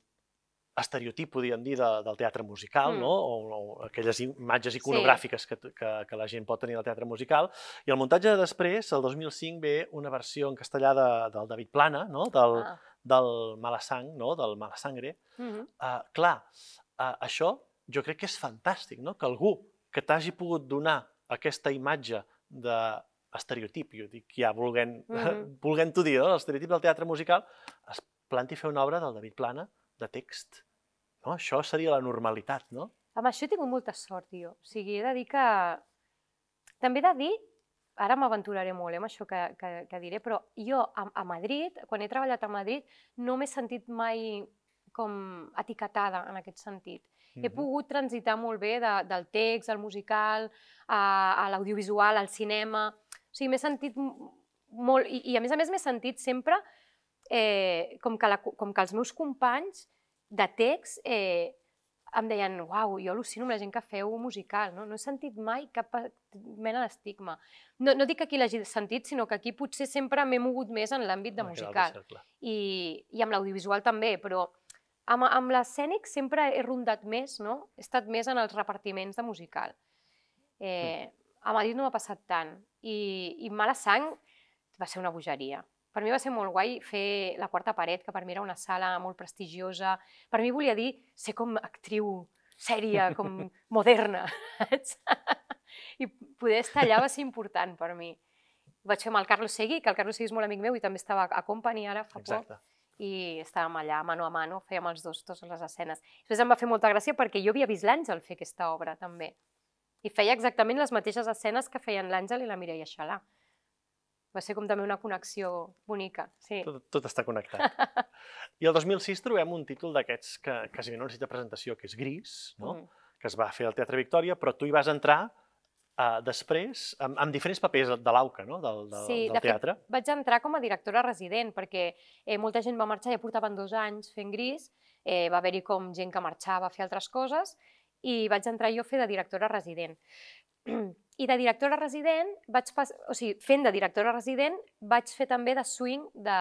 estereotip, podríem dir, de, del teatre musical, Mm. no? O, o aquelles imatges iconogràfiques que, que, que la gent pot tenir del teatre musical. I el muntatge de després, el 2005, ve una versió en castellà de, del David Plana, no? del, Ah. del Malasang, no? del Malasangre. Mm -hmm. Uh, clar, uh, això jo crec que és fantàstic, no? que algú que t'hagi pogut donar aquesta imatge d'estereotip, jo dic ja volent, Mhm. *laughs* volent-ho dir, no? l'estereotip del teatre musical, es planti fer una obra del David Plana de text. No? Això seria la normalitat, no? Amb això he tingut molta sort, jo. O sigui, he de dir que... També he de dir, ara m'aventuraré molt eh, amb això que, que, que diré, però jo a, a Madrid, quan he treballat a Madrid, no m'he sentit mai com etiquetada en aquest sentit. He Mhm. pogut transitar molt bé de, del text, al musical, a, a l'audiovisual, al cinema... O sigui, m'he sentit molt... I, I a més a més m'he sentit sempre eh, com, que la, com que els meus companys de text eh, em deien, uau, jo al·lucino amb la gent que feu musical, no? No he sentit mai cap mena d'estigma. No, no dic que aquí l'hagi sentit, sinó que aquí potser sempre m'he mogut més en l'àmbit de musical. I, i amb l'audiovisual també, però amb, amb l'escènic sempre he rondat més, no? He estat més en els repartiments de musical. Eh, a Madrid no m'ha passat tant. I, I Mala Sang va ser una bogeria. Per mi va ser molt guai fer La Quarta Paret, que per mi era una sala molt prestigiosa. Per mi volia dir ser com actriu sèria, com *laughs* moderna. saps? I poder estar allà va ser important per mi. Vaig fer amb el Carlos Segui, que el Carlos Segui és molt amic meu i també estava a Company ara fa poc Exacte. i estàvem allà, mano a mano, fèiem els dos totes les escenes. Després em va fer molta gràcia perquè jo havia vist l'Àngel fer aquesta obra, també. I feia exactament les mateixes escenes que feien l'Àngel i la Mireia Xalà. Va ser com també una connexió bonica, sí. Tot, tot està connectat. *laughs* I el 2006 trobem un títol d'aquests que quasi no necessita presentació, que és Gris, no? Mm. que es va fer al Teatre Victòria, però tu hi vas entrar uh, després amb, amb diferents papers de l'AUCA, no? del, del, Sí, del de fet, teatre. vaig entrar com a directora resident perquè eh, molta gent va marxar, ja portaven dos anys fent gris, eh, va haver-hi com gent que marxava a fer altres coses i vaig entrar jo a fer de directora resident. *clears throat* I de directora resident, vaig pas... o sigui, fent de directora resident, vaig fer també de swing, de...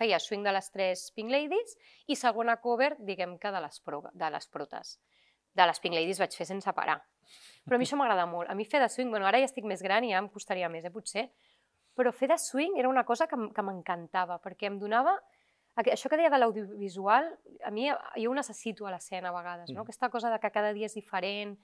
feia swing de les tres Pink Ladies i segona cover, diguem que de les, pro... de les protes. De les Pink Ladies vaig fer sense parar. Però a mi això m'agrada molt. A mi fer de swing, bueno, ara ja estic més gran i ja em costaria més, eh, potser, però fer de swing era una cosa que, que m'encantava, perquè em donava... Això que deia de l'audiovisual, a mi jo ho necessito a l'escena a vegades, no? Mhm. Aquesta cosa de que cada dia és diferent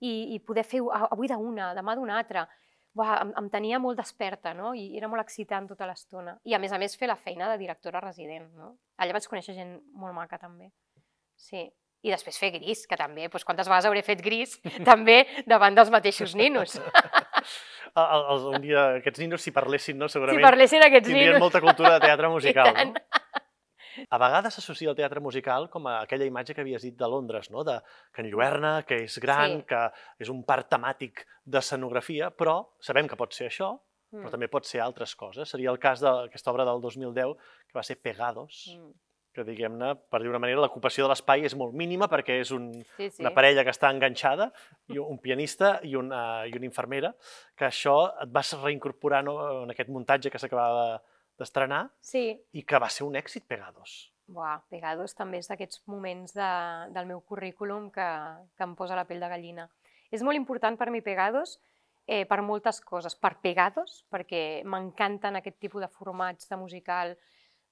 i, i poder fer "Ah, avui d'una, demà d'una altra. Buah, em, em tenia molt desperta, no? I era molt excitant tota l'estona. I a més a més fer la feina de directora resident, no? Allà vaig conèixer gent molt maca també. Sí. I després fer gris, que també, doncs quantes vegades hauré fet gris, *laughs* també davant dels mateixos ninos. El, el, el, un dia aquests ninos, si parlessin, no, Si segurament parlessin aquests tindrien ninos. molta cultura de teatre *laughs* musical. tant. No? A vegades s'associa el teatre musical com a aquella imatge que havies dit de Londres, no? de que enlluerna, que és gran, Sí. que és un parc temàtic d'escenografia, però sabem que pot ser això, però Mm, també pot ser altres coses. Seria el cas d'aquesta obra del 2010, que va ser Pegados, mm. que diguem-ne, per dir una manera, l'ocupació de l'espai és molt mínima perquè és un, Sí, sí. una parella que està enganxada, i un pianista i una, i una infermera, que això et vas reincorporar no, en aquest muntatge que s'acabava d'estrenar Sí, i que va ser un èxit Pegados. Buah, Pegados també és d'aquests moments de, del meu currículum que, que em posa la pell de gallina. És molt important per mi Pegados eh, per moltes coses. Per Pegados, perquè m'encanten aquest tipus de formats de musical,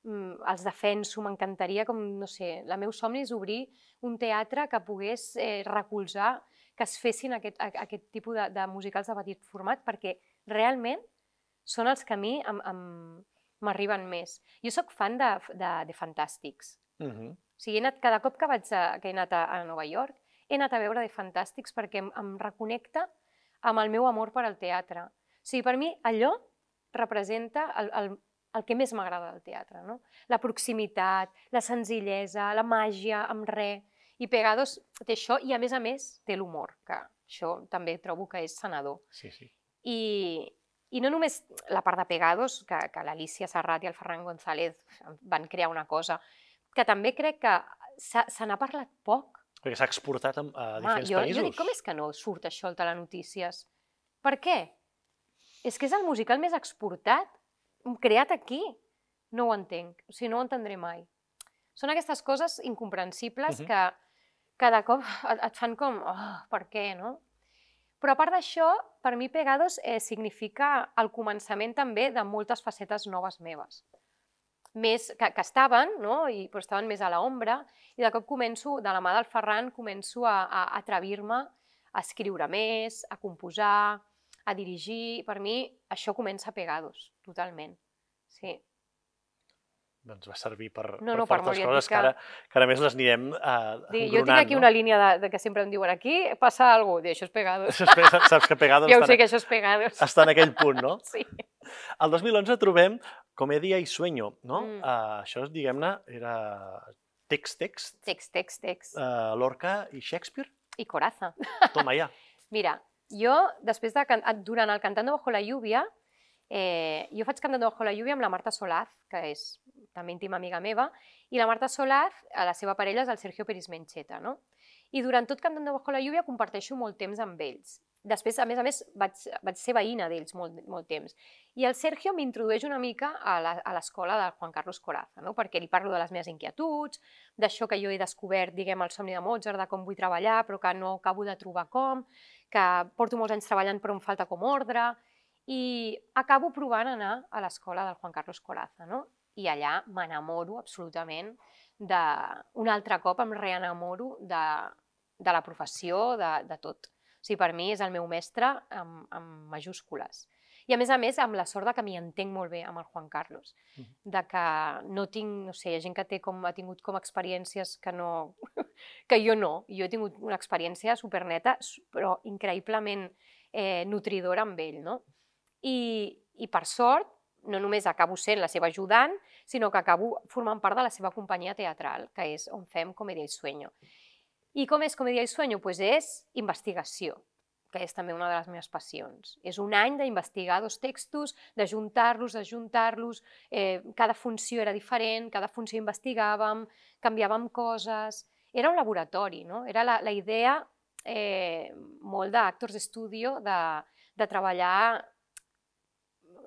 mm, els defenso, m'encantaria com, no sé, la meu somni és obrir un teatre que pogués eh, recolzar que es fessin aquest, a- aquest tipus de, de musicals de petit format, perquè realment són els que a mi em, em, m'arriben més. Jo sóc fan de, de, de Fantàstics. Uh -huh. O sigui, he anat, cada cop que, vaig a, que he anat a, a Nova York, he anat a veure de Fantàstics perquè em, em reconnecta amb el meu amor per al teatre. O sigui, per mi allò representa el, el, el que més m'agrada del teatre, no? La proximitat, la senzillesa, la màgia, amb res. I Pegados té això i, a més a més, té l'humor, que això també trobo que és sanador. Sí, sí. I, i no només la part de Pegados, que, que l'Alicia Serrat i el Ferran González van crear una cosa, que també crec que s'ha- se n'ha parlat poc. Perquè s'ha exportat a, a diferents jo, països. jo dic, com és que no surt això al Telenotícies? Per què? És que és el musical més exportat, creat aquí. No ho entenc, o sigui, no ho entendré mai. Són aquestes coses incomprensibles Mhm. que cada cop et, et fan com, oh, per què, no? Però a part d'això, per mi Pegados eh, significa el començament també de moltes facetes noves meves. Més, que, que estaven, no? I, però estaven més a l'ombra, i de cop començo, de la mà del Ferran, començo a, a atrevir-me a escriure més, a composar, a dirigir. Per mi això comença Pegados, totalment. Sí. Doncs va servir per, No, per no, per fortes molt coses que ara, que ara més les anirem uh, Dic, jo tinc aquí una línia de, de que sempre em diuen aquí passa alguna cosa, això és Pegados. Saps, saps que Pegados Ja ho sé que això és Pegados. està en aquell punt, no? *laughs* Sí. El 2011 trobem Comèdia i Sueño, no? Mm. Uh, això, diguem-ne, era text-text, Text, text, text. uh, Lorca i Shakespeare. I Coraza. Toma ja. *laughs* Mira, jo, després de, durant el Cantando bajo la lluvia, eh, jo faig Cantando bajo la lluvia amb la Marta Solaz, que és també íntima amiga meva, i la Marta Solaz, a la seva parella és el Sergio Peris Mencheta, no? I durant tot Cantando bajo la lluvia comparteixo molt temps amb ells. Després, a més a més, vaig, vaig ser veïna d'ells molt, molt temps. I el Sergio m'introdueix una mica a l'escola de Juan Carlos Coraza, no? perquè li parlo de les meves inquietuds, d'això que jo he descobert, diguem, el somni de Mozart, de com vull treballar, però que no acabo de trobar com, que porto molts anys treballant però em falta com ordre, i acabo provant anar a l'escola del Juan Carlos Coraza, no? I allà m'enamoro absolutament de... Un altre cop em reenamoro de, de la professió, de, de tot. O sigui, per mi és el meu mestre amb, amb majúscules. I a més a més, amb la sort de que m'hi entenc molt bé amb el Juan Carlos. Mhm. De que no tinc, no sé, hi ha gent que té com, ha tingut com experiències que no... *laughs* que jo no. Jo he tingut una experiència superneta, su- però increïblement eh, nutridora amb ell, no? I, I per sort, no només acabo sent la seva ajudant, sinó que acabo formant part de la seva companyia teatral, que és on fem Comèdia i Sueño. I com és Comèdia i Sueño? Pues és investigació, que és també una de les meves passions. És un any d'investigar dos textos, de juntar-los, de juntar-los, eh, cada funció era diferent, cada funció investigàvem, canviàvem coses... Era un laboratori, no? Era la, la idea eh, molt d'actors d'estudio de, de treballar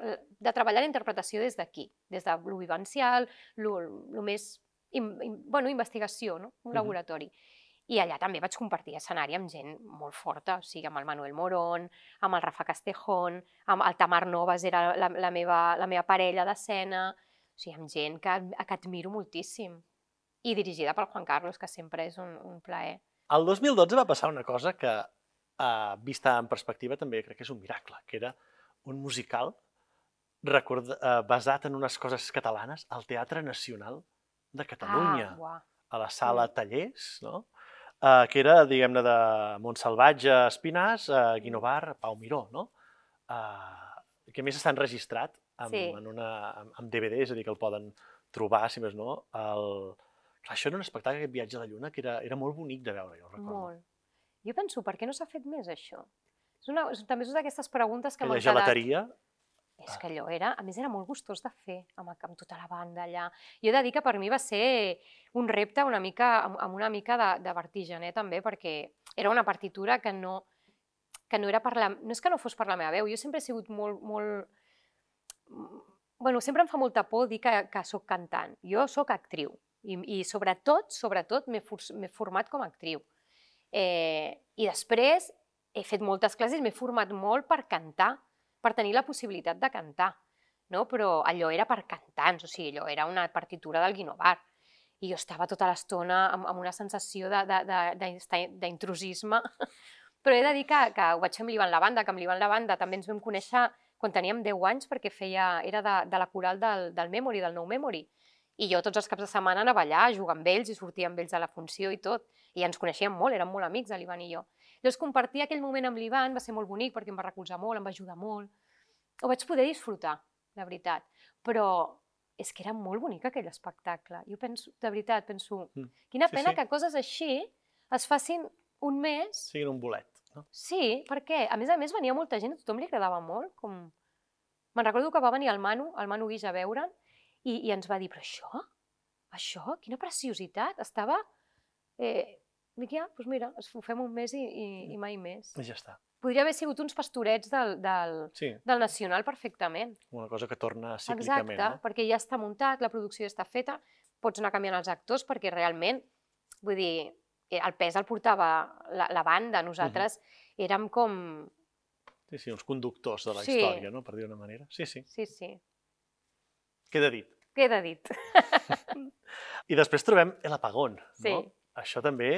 de treballar la interpretació des d'aquí, des de lo vivencial, lo, lo més... In, in, bueno, investigació, no? un laboratori. I allà també vaig compartir escenari amb gent molt forta, o sigui, amb el Manuel Morón, amb el Rafa Castejón, amb el Tamar Novas era la, la, meva, la meva parella d'escena, o sigui, amb gent que, que admiro moltíssim. I dirigida pel Juan Carlos, que sempre és un, un plaer. El 2012 va passar una cosa que, eh, vista en perspectiva, també crec que és un miracle, que era un musical record, eh, basat en unes coses catalanes al Teatre Nacional de Catalunya, Ah, a la sala Tallers, no? Uh, que era, diguem-ne, de Montsalvatge, Espinàs, uh, Guinovar, Pau Miró, no? Uh, que més està enregistrat amb, Sí. en una, amb, amb DVD, és a dir, que el poden trobar, si més no. El... Clar, això era un espectacle, aquest viatge a la Lluna, que era, era molt bonic de veure, jo recordo. Molt. Jo penso, per què no s'ha fet més això? És una, és, també és d'aquestes preguntes que m'han quedat... gelateria, És que allò era, a més era molt gustós de fer, amb, amb tota la banda allà. Jo he de dir que per mi va ser un repte una mica, amb, amb una mica de, de vertigen, eh, també, perquè era una partitura que no, que no era per la... No és que no fos per la meva veu, jo sempre he sigut molt... molt bueno, sempre em fa molta por dir que, que sóc cantant. Jo sóc actriu i, i sobretot, sobretot m'he for, format com a actriu. Eh, I després he fet moltes classes, m'he format molt per cantar, per tenir la possibilitat de cantar, no? però allò era per cantants, o sigui, allò era una partitura del Guinovar. I jo estava tota l'estona amb, amb una sensació d'intrusisme, *laughs* però he de dir que, que ho vaig fer amb l'Ivan Lavanda, que amb l'Ivan Lavanda també ens vam conèixer quan teníem 10 anys, perquè feia, era de, de la coral del, del Memory, del Nou Memory. I jo tots els caps de setmana anava allà a jugar amb ells i sortia amb ells a la funció i tot. I ens coneixíem molt, érem molt amics, l'Ivan i jo. Llavors, compartir aquell moment amb l'Ivan va ser molt bonic perquè em va recolzar molt, em va ajudar molt. Ho vaig poder disfrutar, la veritat. Però és que era molt bonic aquell espectacle. Jo penso, de veritat, penso, Mm. quina Sí, pena sí. que coses així es facin un mes siguin un bolet. No? Sí, perquè a més a més venia molta gent, a tothom li agradava molt. Com... Me'n recordo que va venir el Manu, el Manu Guix a veure'n, i, i ens va dir, però això, això, quina preciositat, estava... Eh, dic, ja, doncs mira, ho fem un mes i, i, i mai més. I ja està. Podria haver sigut uns pastorets del, del, Sí, del Nacional perfectament. una cosa que torna cíclicament. Exacte, No? perquè ja està muntat, la producció ja està feta, pots anar canviant els actors perquè realment, vull dir, eh, el pes el portava la, la banda, nosaltres érem com... Sí, sí, uns conductors de la Sí. història, no? per dir una manera. Sí, sí, Sí, sí, queda dit. queda dit. *laughs* I després trobem El Apagón, Sí. no? Això també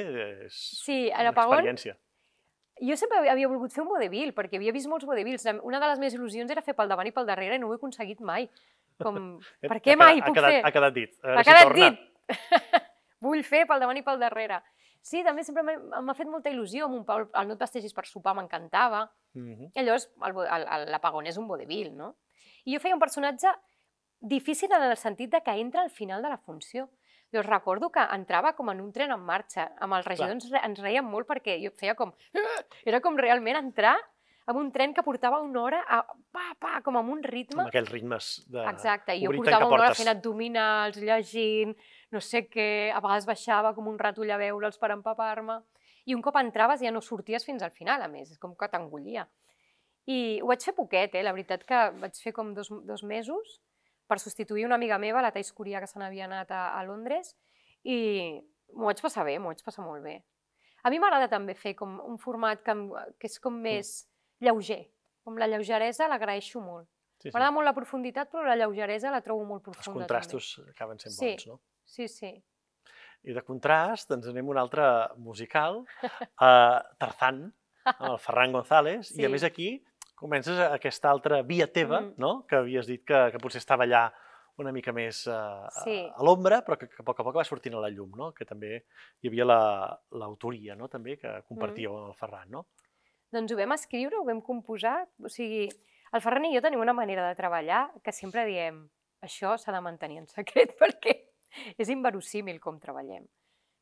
és Sí, a una l'Apagón experiència. jo sempre havia volgut fer un vodevil, perquè havia vist molts vodevils. Una de les meves il·lusions era fer pel davant i pel darrere i no ho he aconseguit mai. Com, *laughs* per què ha mai puc ha quedat, fer? Ha quedat dit. A Ha si quedat torna. dit! *laughs* Vull fer pel davant i pel darrere. Sí, també sempre m'ha fet molta il·lusió. Amb un Pau, el No et pastegis per sopar m'encantava. Mhm. I llavors, l'apagón és un vodevil, no? I jo feia un personatge difícil en el sentit de que entra al final de la funció. Llavors recordo que entrava com en un tren en marxa. Amb el regidor ens, ens reiem molt perquè jo feia com... Era com realment entrar amb un tren que portava una hora a, pa, pa, com amb un ritme. Amb aquells ritmes de... Exacte, i jo portava una hora fent abdominals, llegint, no sé què, a vegades baixava com un ratoll a veure'ls per empapar-me. I un cop entraves ja no sorties fins al final, a més, és com que t'engollia. I ho vaig fer poquet, eh? la veritat que vaig fer com dos, dos mesos per substituir una amiga meva, la Thais Coria, que se n'havia anat a, a Londres, i m'ho vaig passar bé, m'ho vaig passar molt bé. A mi m'agrada també fer com un format que, que és com més lleuger, com la lleugeresa l'agraeixo molt. Sí, sí. M'agrada molt la profunditat, però la lleugeresa la trobo molt Els profunda. contrastos acaben sent Sí. bons, no? També. Sí, sí. I de contrast, ens anem a un altre musical, a *laughs* Tarzán, amb el Ferran González, i a Sí. més aquí comences a- aquesta altra via teva, Mm. no? que havies dit que, que potser estava allà una mica més uh, Sí. a, a l'ombra, però que, que a poc a poc va sortint a la llum, no? que també hi havia la- l'autoria no? també que compartíeu Mm. el Ferran. No? Doncs ho vam escriure, ho vam composar, o sigui, el Ferran i jo tenim una manera de treballar que sempre diem això s'ha de mantenir en secret *laughs* perquè és inverosímil com treballem.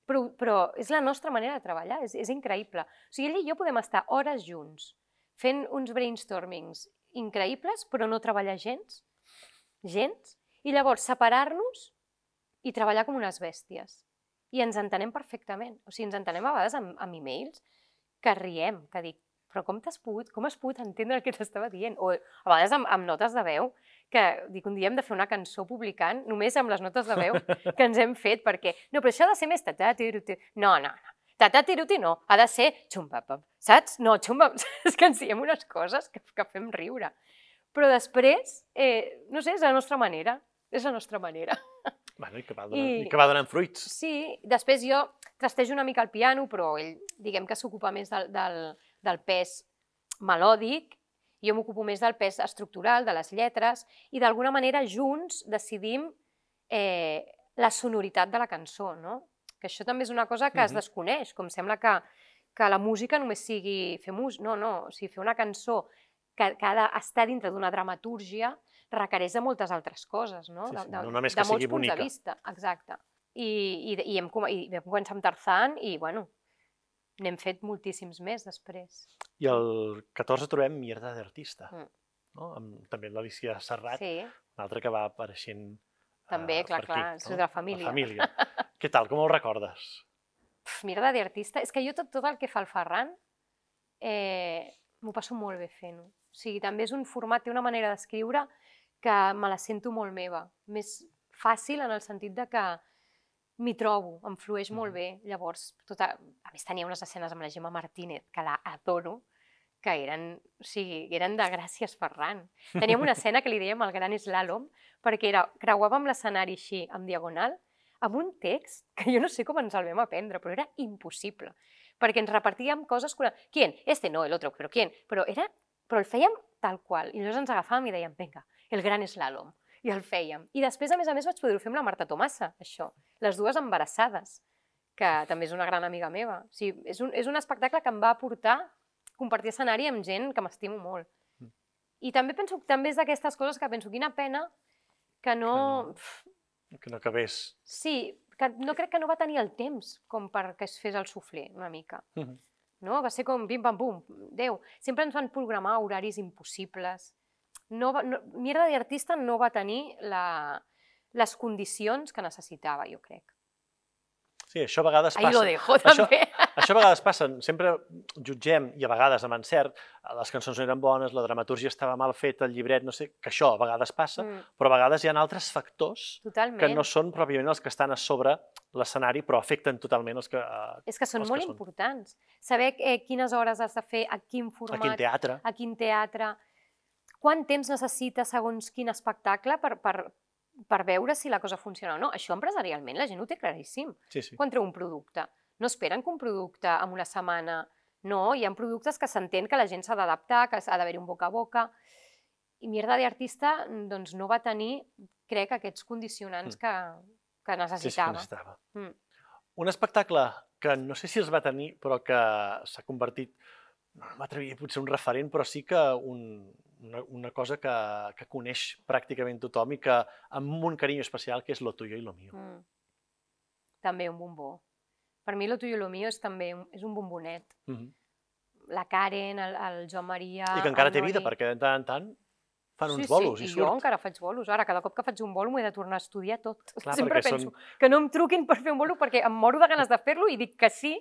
Però, però és la nostra manera de treballar, és, és increïble. O sigui, ell i jo podem estar hores junts fent uns brainstormings increïbles, però no treballar gens, gens, i llavors separar-nos i treballar com unes bèsties. I ens entenem perfectament. O sigui, ens entenem a vegades amb, amb e-mails que riem, que dic, però com t'has pogut, com has pogut entendre el que t'estava dient? O a vegades amb, amb notes de veu, que dic, un dia hem de fer una cançó publicant només amb les notes de veu que ens hem fet, perquè, no, però això ha de ser més... ta- ta- tu- tu- tu". No, no, no. Tatatiruti no, ha de ser xumpapap, saps? No, xumpap, és *laughs* que ens diem unes coses que, que fem riure. Però després, eh, no sé, és la nostra manera, és la nostra manera. *laughs* Bueno, i que va donant, I- i... que va donant fruits. Sí, després jo trastejo una mica el piano, però ell, diguem que s'ocupa més del, del, del pes melòdic, jo m'ocupo més del pes estructural, de les lletres, i d'alguna manera junts decidim eh, la sonoritat de la cançó, no? Que això també és una cosa que es Mhm. desconeix, com sembla que, que la música només sigui fer música. No, no, o sigui, fer una cançó que, que ha d'estar dintre d'una dramatúrgia requereix de moltes altres coses, no? Sí, de, sí, de, no només de que sigui bonica. de vista, exacte. I, i, i, hem, i vam començar amb Tarzan i, bueno, n'hem fet moltíssims més després. I el 14 trobem Mierda d'artista, Mm. no? amb també l'Alicia Serrat, Sí, una altra que va apareixent també, eh, clar, per aquí, clar, és de la família. La família. Què tal, com el recordes? Pf, mira d'artista, és que jo tot, tot el que fa el Ferran eh, m'ho passo molt bé fent-ho. O sigui, també és un format, té una manera d'escriure que me la sento molt meva. Més fàcil en el sentit de que m'hi trobo, em flueix molt Mhm. bé. Llavors, tota... a més tenia unes escenes amb la Gemma Martínez, que la adoro, que eren, o sigui, eren de gràcies Ferran. Teníem una *laughs* escena que li dèiem el gran slalom, perquè era, creuàvem l'escenari així, en diagonal, amb un text que jo no sé com ens el vam aprendre, però era impossible. Perquè ens repartíem coses... ¿Quién? Este no, el otro, però ¿quién? Però, era, però el fèiem tal qual. I llavors ens agafàvem i dèiem, vinga, el gran slalom. I el fèiem. I després, a més a més, vaig poder-ho fer amb la Marta Tomassa, això. Les dues embarassades, que també és una gran amiga meva. O sigui, és, un, és un espectacle que em va aportar compartir escenari amb gent que m'estimo molt. Mm. I també penso, també és d'aquestes coses que penso, quina pena que no... no- Pf, Que no acabés. Sí, que no crec que no va tenir el temps com perquè es fes el suflé, una mica. Mhm. No? Va ser com bim-pam-pum, Déu. Sempre ens van programar horaris impossibles. No va, no, Mierda d'artista no va tenir la, les condicions que necessitava, jo crec. Sí, això a vegades Ahí passa. lo dejo, Això- també. *laughs* Això a vegades passa, sempre jutgem, i a vegades amb encert, les cançons no eren bones, la dramatúrgia estava mal feta, el llibret, no sé, que això a vegades passa, Mm, però a vegades hi ha altres factors totalment. que no són pròpiament els que estan a sobre l'escenari, però afecten totalment els que... eh, És que són els que molt són. importants. Saber eh, quines hores has de fer, a quin format, Aquí en teatre. a quin teatre, quant temps necessita segons quin espectacle per, per, per veure si la cosa funciona o no. Això empresarialment la gent ho té claríssim. Sí, sí. Quan treu un producte. No esperen que un producte en una setmana... No, hi ha productes que s'entén que la gent s'ha d'adaptar, que ha d'haver un boca a boca. I Mierda d'artista doncs, no va tenir, crec, aquests condicionants que, que Sí, sí, que necessitava. necessitava. Mm. Un espectacle que no sé si els va tenir, però que s'ha convertit, no m'atreviria potser un referent, però sí que un, una, una cosa que, que coneix pràcticament tothom i que amb un carinyo especial, que és lo tuyo i lo mío. Mm. També un bombó. Per mi lo tuyo y lo mío és també un, és un bombonet. Mm -hmm. La Karen, el, el Joan Maria... I que encara té vida, perquè de tant en tant fan sí, uns bolos sí, i i surt. jo encara faig bolos. Ara, cada cop que faig un bolo m'he de tornar a estudiar tot. Clar, Sempre penso són- que no em truquin per fer un bolo perquè em moro de ganes de fer-lo i dic que sí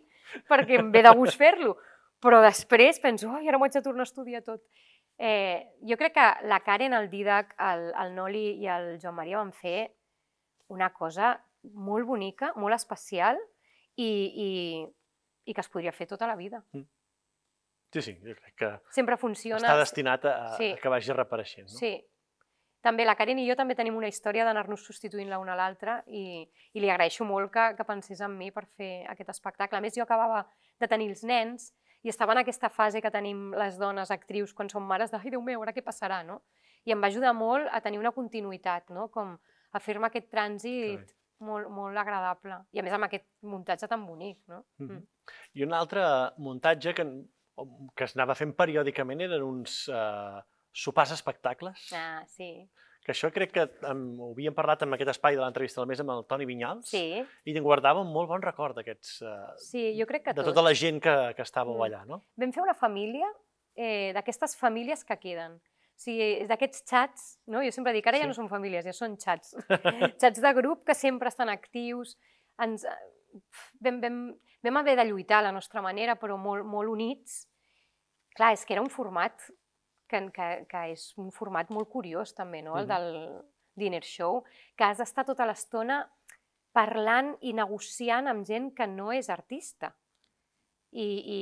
perquè em ve de gust fer-lo. Però després penso, ai, ara m'ho haig de tornar a estudiar tot. Eh, jo crec que la Karen, el Didac, el, el Noli i el Joan Maria van fer una cosa molt bonica, molt especial i, i, i que es podria fer tota la vida. Sí, sí, jo crec que Sempre funciona. està destinat a, a, Sí. a que vagi reapareixent. No? Sí. També la Karen i jo també tenim una història d'anar-nos substituint la una a l'altra i, i li agraeixo molt que, que pensés en mi per fer aquest espectacle. A més, jo acabava de tenir els nens i estava en aquesta fase que tenim les dones actrius quan som mares de «Ai, Déu meu, ara què passarà?», no? I em va ajudar molt a tenir una continuïtat, no? Com a fer-me aquest trànsit molt, molt agradable. I a més amb aquest muntatge tan bonic, no? Mhm. I un altre muntatge que, que es anava fent periòdicament eren uns uh, sopars espectacles, Ah, sí. Que això crec que um, ho havíem parlat en aquest espai de l'entrevista del mes amb el Toni Vinyals, Sí, i en guardava un molt bon record d'aquests, uh, sí, jo crec que de tots. tota la gent que, que estàveu Mm. allà, no? vam fer una família eh, d'aquestes famílies que queden. O sigui, d'aquests xats, no? jo sempre dic, ara Sí. ja no són famílies, ja són xats. xats *laughs* de grup que sempre estan actius. Ens, eh, vam, vam, vam haver de lluitar a la nostra manera, però molt, molt units. Clar, és que era un format que, que, que és un format molt curiós també, no? el del dinner show, que has d'estar tota l'estona parlant i negociant amb gent que no és artista. I, i,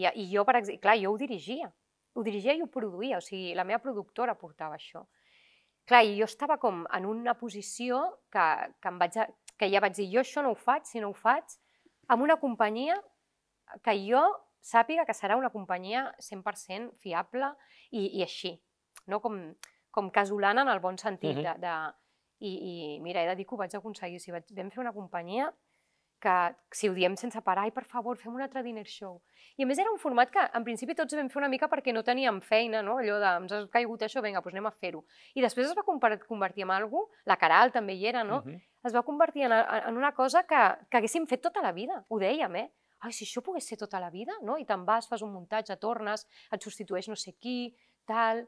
i, i jo, per exemple, clar, jo ho dirigia. Ho dirigia i ho produïa, o sigui, la meva productora portava això. Clar, i jo estava com en una posició que, que, em vaig que ja vaig dir, jo això no ho faig, si no ho faig, amb una companyia que jo sàpiga que serà una companyia 100% fiable i, i així, no com, com casolana en el bon sentit. Uh -huh. de, de, i, I mira, he de dir que ho vaig aconseguir. Si vaig, vam fer una companyia que si ho diem sense parar, i per favor, fem un altre dinner show. I a més era un format que en principi tots vam fer una mica perquè no teníem feina, no? allò de ens ha caigut això, vinga, doncs anem a fer-ho. I després es va convertir en alguna la Caral també hi era, no? Uh -huh. Es va convertir en, en una cosa que, que haguéssim fet tota la vida, ho dèiem, eh? Ai, si això pogués ser tota la vida, no? I te'n vas, fas un muntatge, tornes, et substitueix no sé qui, tal...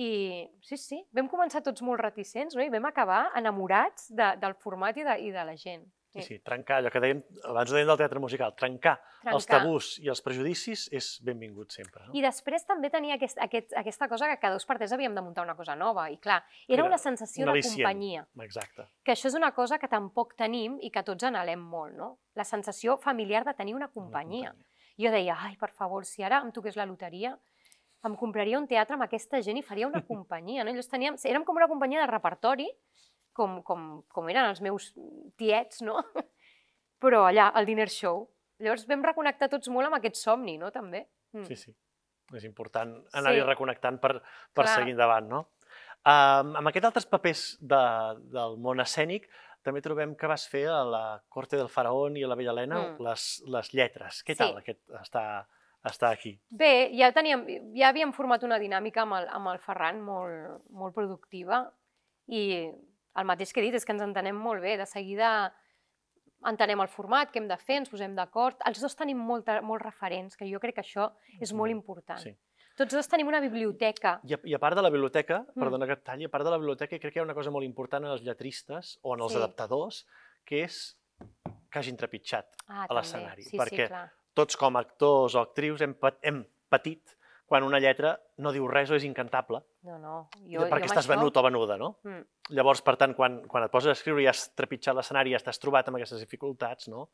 I sí, sí, vam començar tots molt reticents no? i vam acabar enamorats de, del format i de, i de la gent. Sí, sí, trencar, allò que dèiem, abans dèiem del teatre musical, trencar, trencar. els tabús i els prejudicis és benvingut sempre. No? I després també tenia aquest, aquest, aquesta cosa que cada dos parters havíem de muntar una cosa nova, i clar, era, era una sensació una de companyia. Exacte. Que això és una cosa que tampoc tenim i que tots anhelem molt, no? La sensació familiar de tenir una companyia. Una companyia. Jo deia, ai, per favor, si ara em toqués la loteria, em compraria un teatre amb aquesta gent i faria una *laughs* companyia, no? Llavors teníem, érem com una companyia de repertori, com, com, com eren els meus tiets, no? *laughs* Però allà, al dinner show. Llavors vam reconnectar tots molt amb aquest somni, no?, també. Mm. Sí, sí. És important anar-hi sí. reconnectant per, per seguir endavant, no? Um, amb aquests altres papers de, del món escènic, també trobem que vas fer a la Corte del Faraón i a la Bella Helena mm. les, les lletres. Què tal sí. aquest està, està aquí? Bé, ja, teníem, ja havíem format una dinàmica amb el, amb el Ferran molt, molt productiva i el mateix que he dit, és que ens entenem molt bé. De seguida entenem el format, què hem de fer, ens posem d'acord. Els dos tenim molta, molts referents, que jo crec que això és molt important. Sí. Tots dos tenim una biblioteca. I a, i a part de la biblioteca, mm. perdona que et talli, a part de la biblioteca crec que hi ha una cosa molt important en els lletristes o en els sí. adaptadors, que és que hagin trepitjat ah, a l'escenari. Sí, perquè sí, tots com a actors o actrius hem, hem patit quan una lletra no diu res o és incantable. No, no. Jo, perquè jo estàs venut o venuda, no? Mm. Llavors, per tant, quan, quan et poses a escriure i has trepitjat l'escenari i has trobat amb aquestes dificultats, no?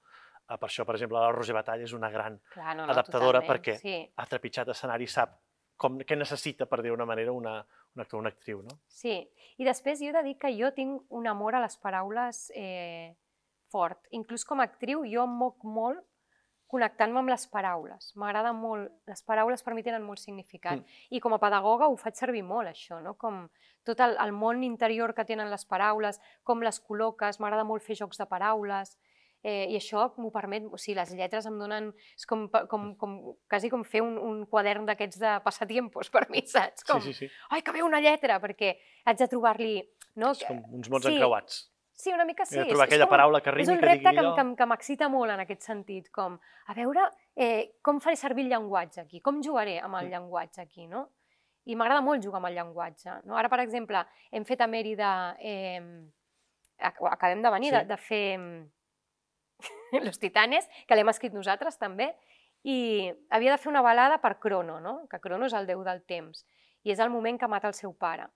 Eh, per això, per exemple, la Roser Batall és una gran Clar, no, no, adaptadora totalment. perquè sí. ha trepitjat escenari i sap com, què necessita, per dir una manera, una, un actor o una actriu, no? Sí, i després jo he de dir que jo tinc un amor a les paraules eh, fort. Inclús com a actriu jo em moc molt connectant-me amb les paraules. M'agrada molt, les paraules per mi tenen molt significat. Mm. I com a pedagoga ho faig servir molt, això, no? Com tot el, el món interior que tenen les paraules, com les col·loques, m'agrada molt fer jocs de paraules, eh, i això m'ho permet, o sigui, les lletres em donen, és com, com, com quasi com fer un, un quadern d'aquests de passatiempos *laughs* per mi, saps? Com, sí, sí, sí. ai, que ve una lletra, perquè haig de trobar-li... No? És com uns mots sí, encreuats. Sí, una mica sí. Trobar és, aquella és paraula que rimi, digui És un repte que, que, que, que m'excita molt en aquest sentit, com a veure eh, com faré servir el llenguatge aquí, com jugaré amb el llenguatge aquí, no? I m'agrada molt jugar amb el llenguatge. No? Ara, per exemple, hem fet a Mèrida, eh, acabem de venir sí. de, de fer *laughs* Los Titanes, que l'hem escrit nosaltres també, i havia de fer una balada per Crono, no? que Crono és el déu del temps, i és el moment que mata el seu pare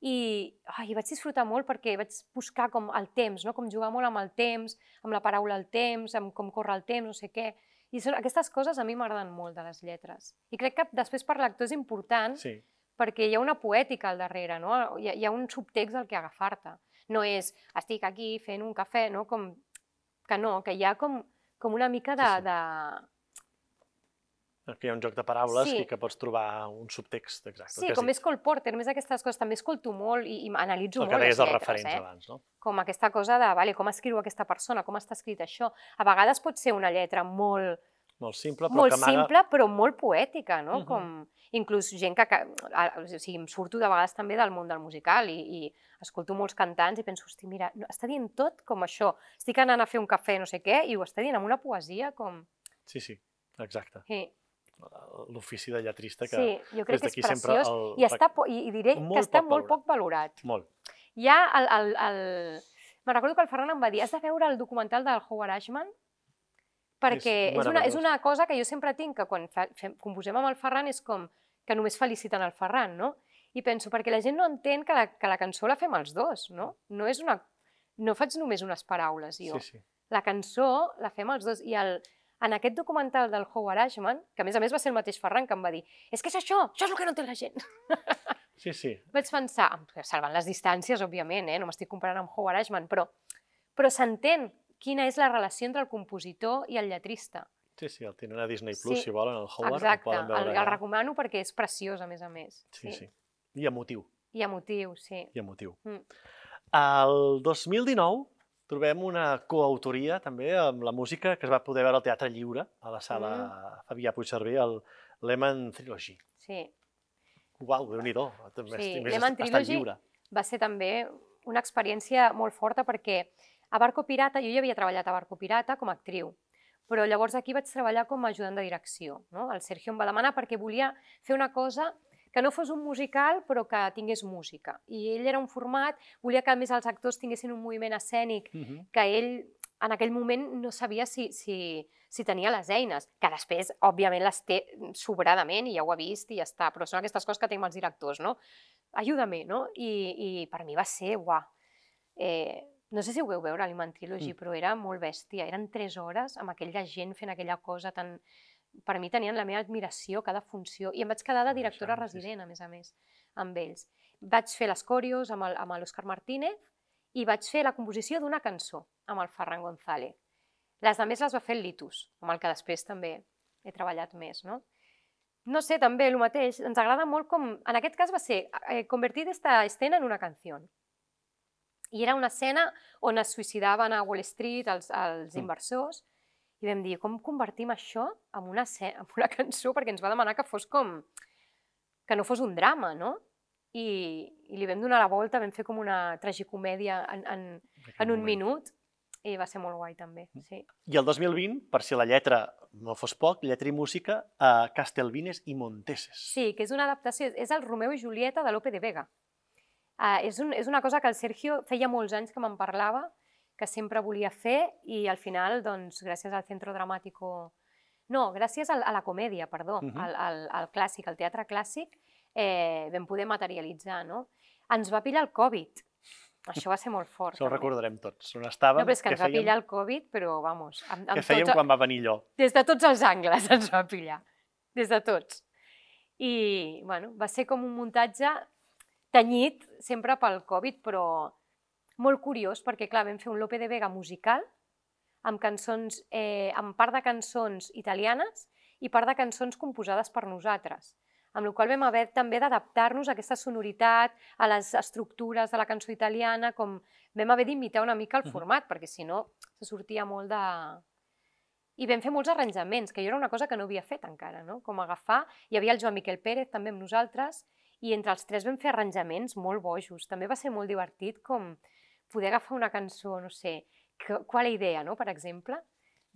i ai, vaig disfrutar molt perquè vaig buscar com el temps, no? com jugar molt amb el temps, amb la paraula el temps, amb com corre el temps, no sé què. I són, aquestes coses a mi m'agraden molt de les lletres. I crec que després per l'actor és important sí. perquè hi ha una poètica al darrere, no? hi, ha, hi ha un subtext al que agafar-te. No és estic aquí fent un cafè, no? com, que no, que hi ha com, com una mica de, sí, sí. de, que hi ha un joc de paraules sí. i que pots trobar un subtext exacte. Sí, com és Cole Porter, més aquestes coses, també escolto molt i, i analitzo molt les lletres. El que referents eh? abans, no? Com aquesta cosa de, vale, com escriu aquesta persona, com està escrit això. A vegades pot ser una lletra molt... Molt simple, però molt que amaga... simple, però molt poètica, no? Uh -huh. Com inclús gent que, que o sigui, em surto de vegades també del món del musical i, i escolto molts cantants i penso, hosti, mira, està dient tot com això. Estic anant a fer un cafè, no sé què, i ho està dient amb una poesia com... Sí, sí, exacte. Sí l'ofici de lletrista que sí, jo crec que és preciós el... i, està, i, i diré molt que està molt poc valorat. Molt. Hi ha el, el, el... Me recordo que el Ferran em va dir has de veure el documental del Howard Ashman perquè és, és, una, és una cosa que jo sempre tinc, que quan fa, fem, composem amb el Ferran és com que només feliciten el Ferran, no? I penso, perquè la gent no entén que la, que la cançó la fem els dos, no? No és una... No faig només unes paraules, jo. Sí, sí. La cançó la fem els dos i el, en aquest documental del Howard Ashman, que a més a més va ser el mateix Ferran que em va dir és que és això, això és el que no té la gent. *laughs* Sí, sí. Vaig pensar, salvant les distàncies, òbviament, eh? no m'estic comparant amb Howard Ashman, però, però s'entén quina és la relació entre el compositor i el lletrista. Sí, sí, el tenen a Disney Plus, Sí, si volen, el Howard, Exacte, el veure el, el recomano perquè és preciós, a més a més. Sí, sí. I emotiu, I emotiu, sí. i emotiu. Mm. El 2019 trobem una coautoria també amb la música que es va poder veure al Teatre Lliure, a la sala Mm. Fabià Puigcerver, el Lehman Trilogy. sí. Uau, déu-n'hi-do, Sí, Lehman Trilogy va ser també una experiència molt forta perquè a Barco Pirata, jo ja havia treballat a Barco Pirata com a actriu, però llavors aquí vaig treballar com a ajudant de direcció. No? El Sergio em va demanar perquè volia fer una cosa que no fos un musical però que tingués música. I ell era un format, volia que a més els actors tinguessin un moviment escènic Mhm. que ell en aquell moment no sabia si, si, si tenia les eines, que després, òbviament, les té sobradament i ja ho ha vist i ja està, però són aquestes coses que tenim els directors, no? Ajuda-me, no? I, I per mi va ser, uah, eh, no sé si ho veu veure, Trilogy, Mm. però era molt bèstia, eren tres hores amb aquella gent fent aquella cosa tan... Per mi tenien la meva admiració, cada funció, i em vaig quedar de directora Deixant, resident, a més a més, amb ells. Vaig fer les còrios amb el- amb l'Òscar Martínez, i vaig fer la composició d'una cançó amb el Ferran González. Les de més les va fer el Litus, amb el que després també he treballat més, no? No sé, també el mateix, ens agrada molt com... En aquest cas va ser eh, convertir esta escena en una canció. I era una escena on es suïcidaven a Wall Street els, els Mm. I vam dir, com convertim això en una, en *laughs* una cançó? Perquè ens va demanar que fos com... que no fos un drama, no? I, i li vam donar la volta, vam fer com una tragicomèdia en, en, en un minut i va ser molt guai també, sí. I el 2020, per si la lletra no fos poc, lletra i música, a Castelvines i Monteses. Sí, que és una adaptació, és el Romeo i Julieta de Lope de Vega. Uh, és, un, és una cosa que el Sergio feia molts anys que me'n parlava, que sempre volia fer i al final, doncs, gràcies al Centro Dramático... No, gràcies al, a la comèdia, perdó, Mhm. al, al, al clàssic, al teatre clàssic, eh, vam poder materialitzar, no? Ens va pillar el Covid. Això va ser molt fort. Això ho recordarem tots. On estàvem, No, però és que ens va fèiem, pillar el Covid, però, vamos, amb, amb què fèiem tots, quan va venir allò. des de tots els angles ens va pillar, des de tots. I, bueno, va ser com un muntatge tenyit sempre pel Covid, però molt curiós, perquè, clar, vam fer un Lope de Vega musical, amb cançons, eh, amb part de cançons italianes i part de cançons composades per nosaltres, amb la qual vam haver també d'adaptar-nos a aquesta sonoritat, a les estructures de la cançó italiana, com vam haver d'imitar una mica el format, perquè si no se sortia molt de... I vam fer molts arranjaments, que jo era una cosa que no havia fet encara, no? com agafar... Hi havia el Joan Miquel Pérez també amb nosaltres, i entre els tres vam fer arranjaments molt bojos. També va ser molt divertit com poder agafar una cançó, no sé, que, qual idea, no? per exemple.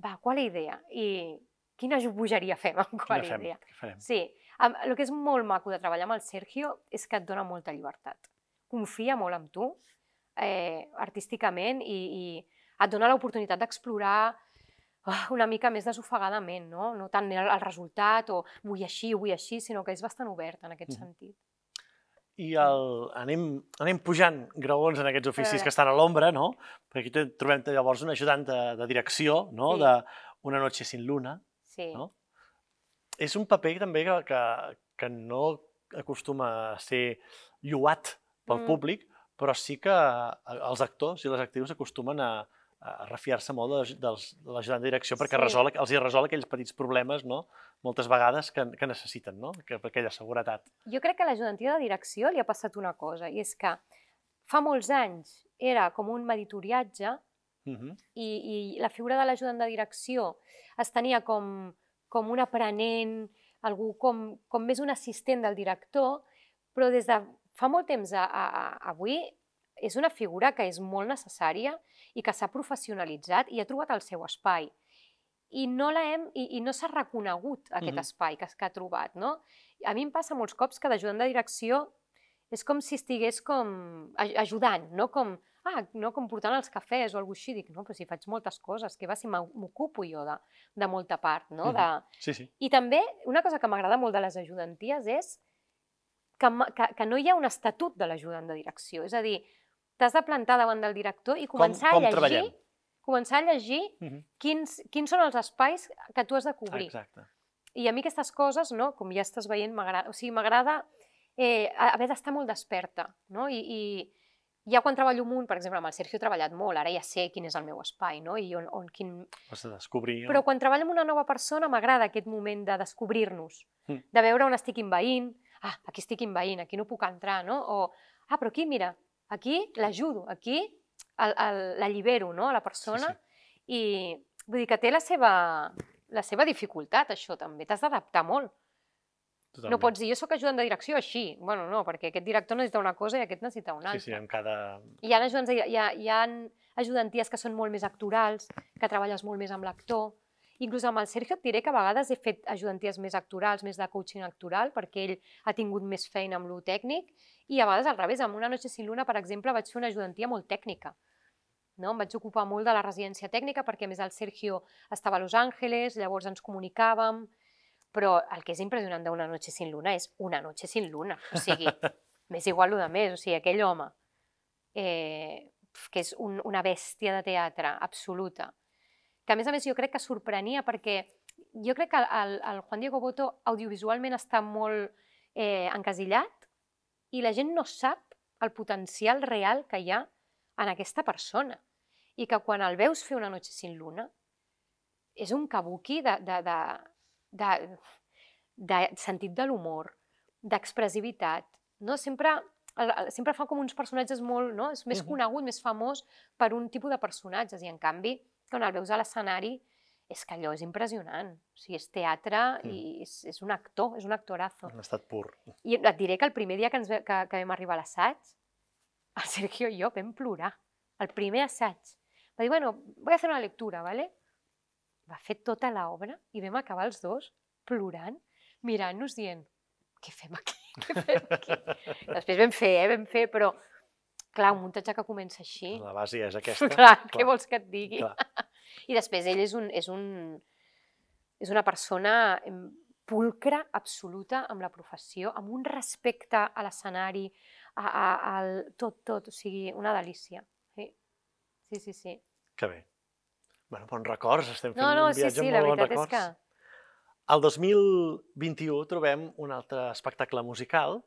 Va, qual idea? I quina bogeria fem *laughs* amb qual fem? idea? Farem? Sí, el que és molt maco de treballar amb el Sergio és que et dona molta llibertat. Confia molt en tu, eh, artísticament, i, i et dona l'oportunitat d'explorar oh, una mica més desofegadament, no? No tant el, el resultat o vull així, vull així, sinó que és bastant obert en aquest Mhm. sentit. I el, anem, anem pujant graons en aquests oficis veure. que estan a l'ombra, no? Perquè aquí trobem llavors un ajudant de, de direcció, no? Sí. De Una noche sin luna. Sí, No? És un paper també que, que, que no acostuma a ser lloat pel Mm. públic, però sí que eh, els actors i les actrius acostumen a, a refiar-se molt de, dels, de l'ajudant de direcció perquè Sí. resol, els hi resol aquells petits problemes, no? moltes vegades que, que necessiten, no? que, aquella seguretat. Jo crec que a l'ajudantia de direcció li ha passat una cosa, i és que fa molts anys era com un meditoriatge Uh -huh. i, i la figura de l'ajudant de direcció es tenia com, com un aprenent, algú com, com més un assistent del director, però des de fa molt temps a, a, a avui és una figura que és molt necessària i que s'ha professionalitzat i ha trobat el seu espai. I no, la hem, i, i no s'ha reconegut aquest Mhm. espai que, que ha trobat. No? A mi em passa molts cops que d'ajudant de direcció és com si estigués com aj- ajudant, no? Com, ah, no, com portant els cafès o alguna així. Dic, no, però si faig moltes coses, que va si m'o- m'ocupo jo de, de molta part, no? Mhm. de... Sí, sí. I també una cosa que m'agrada molt de les ajudanties és que, que, que no hi ha un estatut de l'ajudant de direcció. És a dir, t'has de plantar davant del director i començar com a llegir treballem? començar a llegir Uh -huh. quins, quins són els espais que tu has de cobrir. Exacte. I a mi aquestes coses, no, com ja estàs veient, m'agrada, o sigui, m'agrada eh, haver d'estar molt desperta, no? I, I ja quan treballo amunt, per exemple, amb el Sergio he treballat molt, ara ja sé quin és el meu espai, no? I on, on quin... Has de descobrir... Però quan treballo amb una nova persona m'agrada aquest moment de descobrir-nos, Mm. de veure on estic inveint, ah, aquí estic inveint, aquí no puc entrar, no? O, ah, però aquí, mira, aquí l'ajudo, aquí l'allibero, no?, a la persona, Sí, i vull dir que té la seva, la seva dificultat, això també, t'has d'adaptar molt. Totalment. No pots dir, jo sóc ajudant de direcció així. Bueno, no, perquè aquest director necessita una cosa i aquest necessita una Sí, altra. sí, amb cada... Hi ha, ajudants, hi, ha, hi ha ajudanties que són molt més actorals, que treballes molt més amb l'actor. Inclús amb el Sergio et diré que a vegades he fet ajudanties més actorals, més de coaching actoral, perquè ell ha tingut més feina amb lo tècnic, i a vegades al revés, amb Una noche sin luna, per exemple, vaig fer una ajudantia molt tècnica. No? Em vaig ocupar molt de la residència tècnica perquè a més el Sergio estava a Los Angeles, llavors ens comunicàvem, però el que és impressionant d'Una noche sin luna és una noche sin luna, o sigui, *laughs* m'és igual el de més, o sigui, aquell home eh, que és un, una bèstia de teatre absoluta, que a més a més jo crec que sorprenia perquè jo crec que el, el, Juan Diego Boto audiovisualment està molt eh, encasillat i la gent no sap el potencial real que hi ha en aquesta persona i que quan el veus fer una noche sin luna és un kabuki de, de, de, de, de sentit de l'humor, d'expressivitat, no? Sempre, sempre fa com uns personatges molt, no? És més conegut, més famós per un tipus de personatges i en canvi quan el veus a l'escenari és que allò és impressionant. O sigui, és teatre i és, és un actor, és un actorazo. En estat pur. I et diré que el primer dia que, ens, ve- que, que vam arribar a l'assaig, el Sergio i jo vam plorar. El primer assaig. Va dir, bueno, voy a hacer una lectura, ¿vale? Va fer tota l'obra i vam acabar els dos plorant, mirant-nos dient, què fem aquí? Què fem aquí? *laughs* Després vam fer, eh? Vam fer, però clar, un muntatge que comença així... La base és *laughs* aquesta. Clar, què vols que et digui? Clar. *laughs* I després ell és, un, és, un, és una persona pulcra absoluta amb la professió, amb un respecte a l'escenari, a, a, al tot, tot, o sigui, una delícia. Sí, sí, sí. sí. Que bé. Bueno, bons records, estem fent No, no, un sí, viatge sí, amb la molt bons veritat és records. que... El 2021 trobem un altre espectacle musical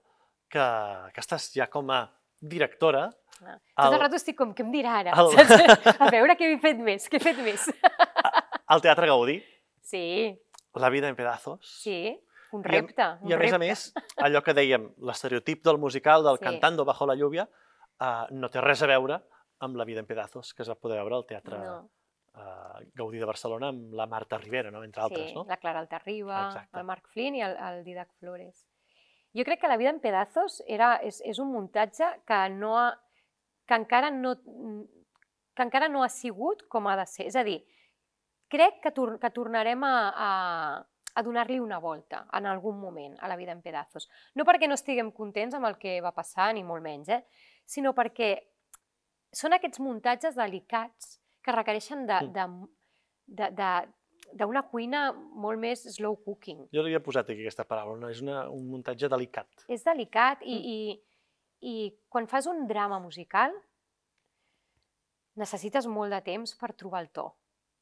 que, que estàs ja com a directora. Ah. Tot El- el rato estic com, què em dirà ara? el- *laughs* Saps? A veure què he fet més, què he fet més. al Teatre Gaudí, Sí, La vida en pedazos. sí, un I a- repte. un I a més a repte. més, allò que dèiem, l'estereotip del musical del Sí. Cantando bajo la lluvia, uh, no té res a veure amb La vida en pedazos, que es va poder veure al Teatre No. uh, Gaudí de Barcelona amb la Marta Rivera, no? entre altres, sí, no? la Clara Altarriba, Exacte. el Marc Flynn i el, el Didac Flores. Jo crec que La vida en pedazos era, és, és un muntatge que, no ha, que, encara no, que encara no ha sigut com ha de ser. És a dir, crec que, tor que tornarem a, a, a donar-li una volta en algun moment a La vida en pedazos. No perquè no estiguem contents amb el que va passar, ni molt menys, eh? sinó perquè són aquests muntatges delicats que requereixen de, de, de, de, d'una cuina molt més slow cooking. Jo li he posat aquí aquesta paraula, no? és una, un muntatge delicat. És delicat i, i, i quan fas un drama musical necessites molt de temps per trobar el to.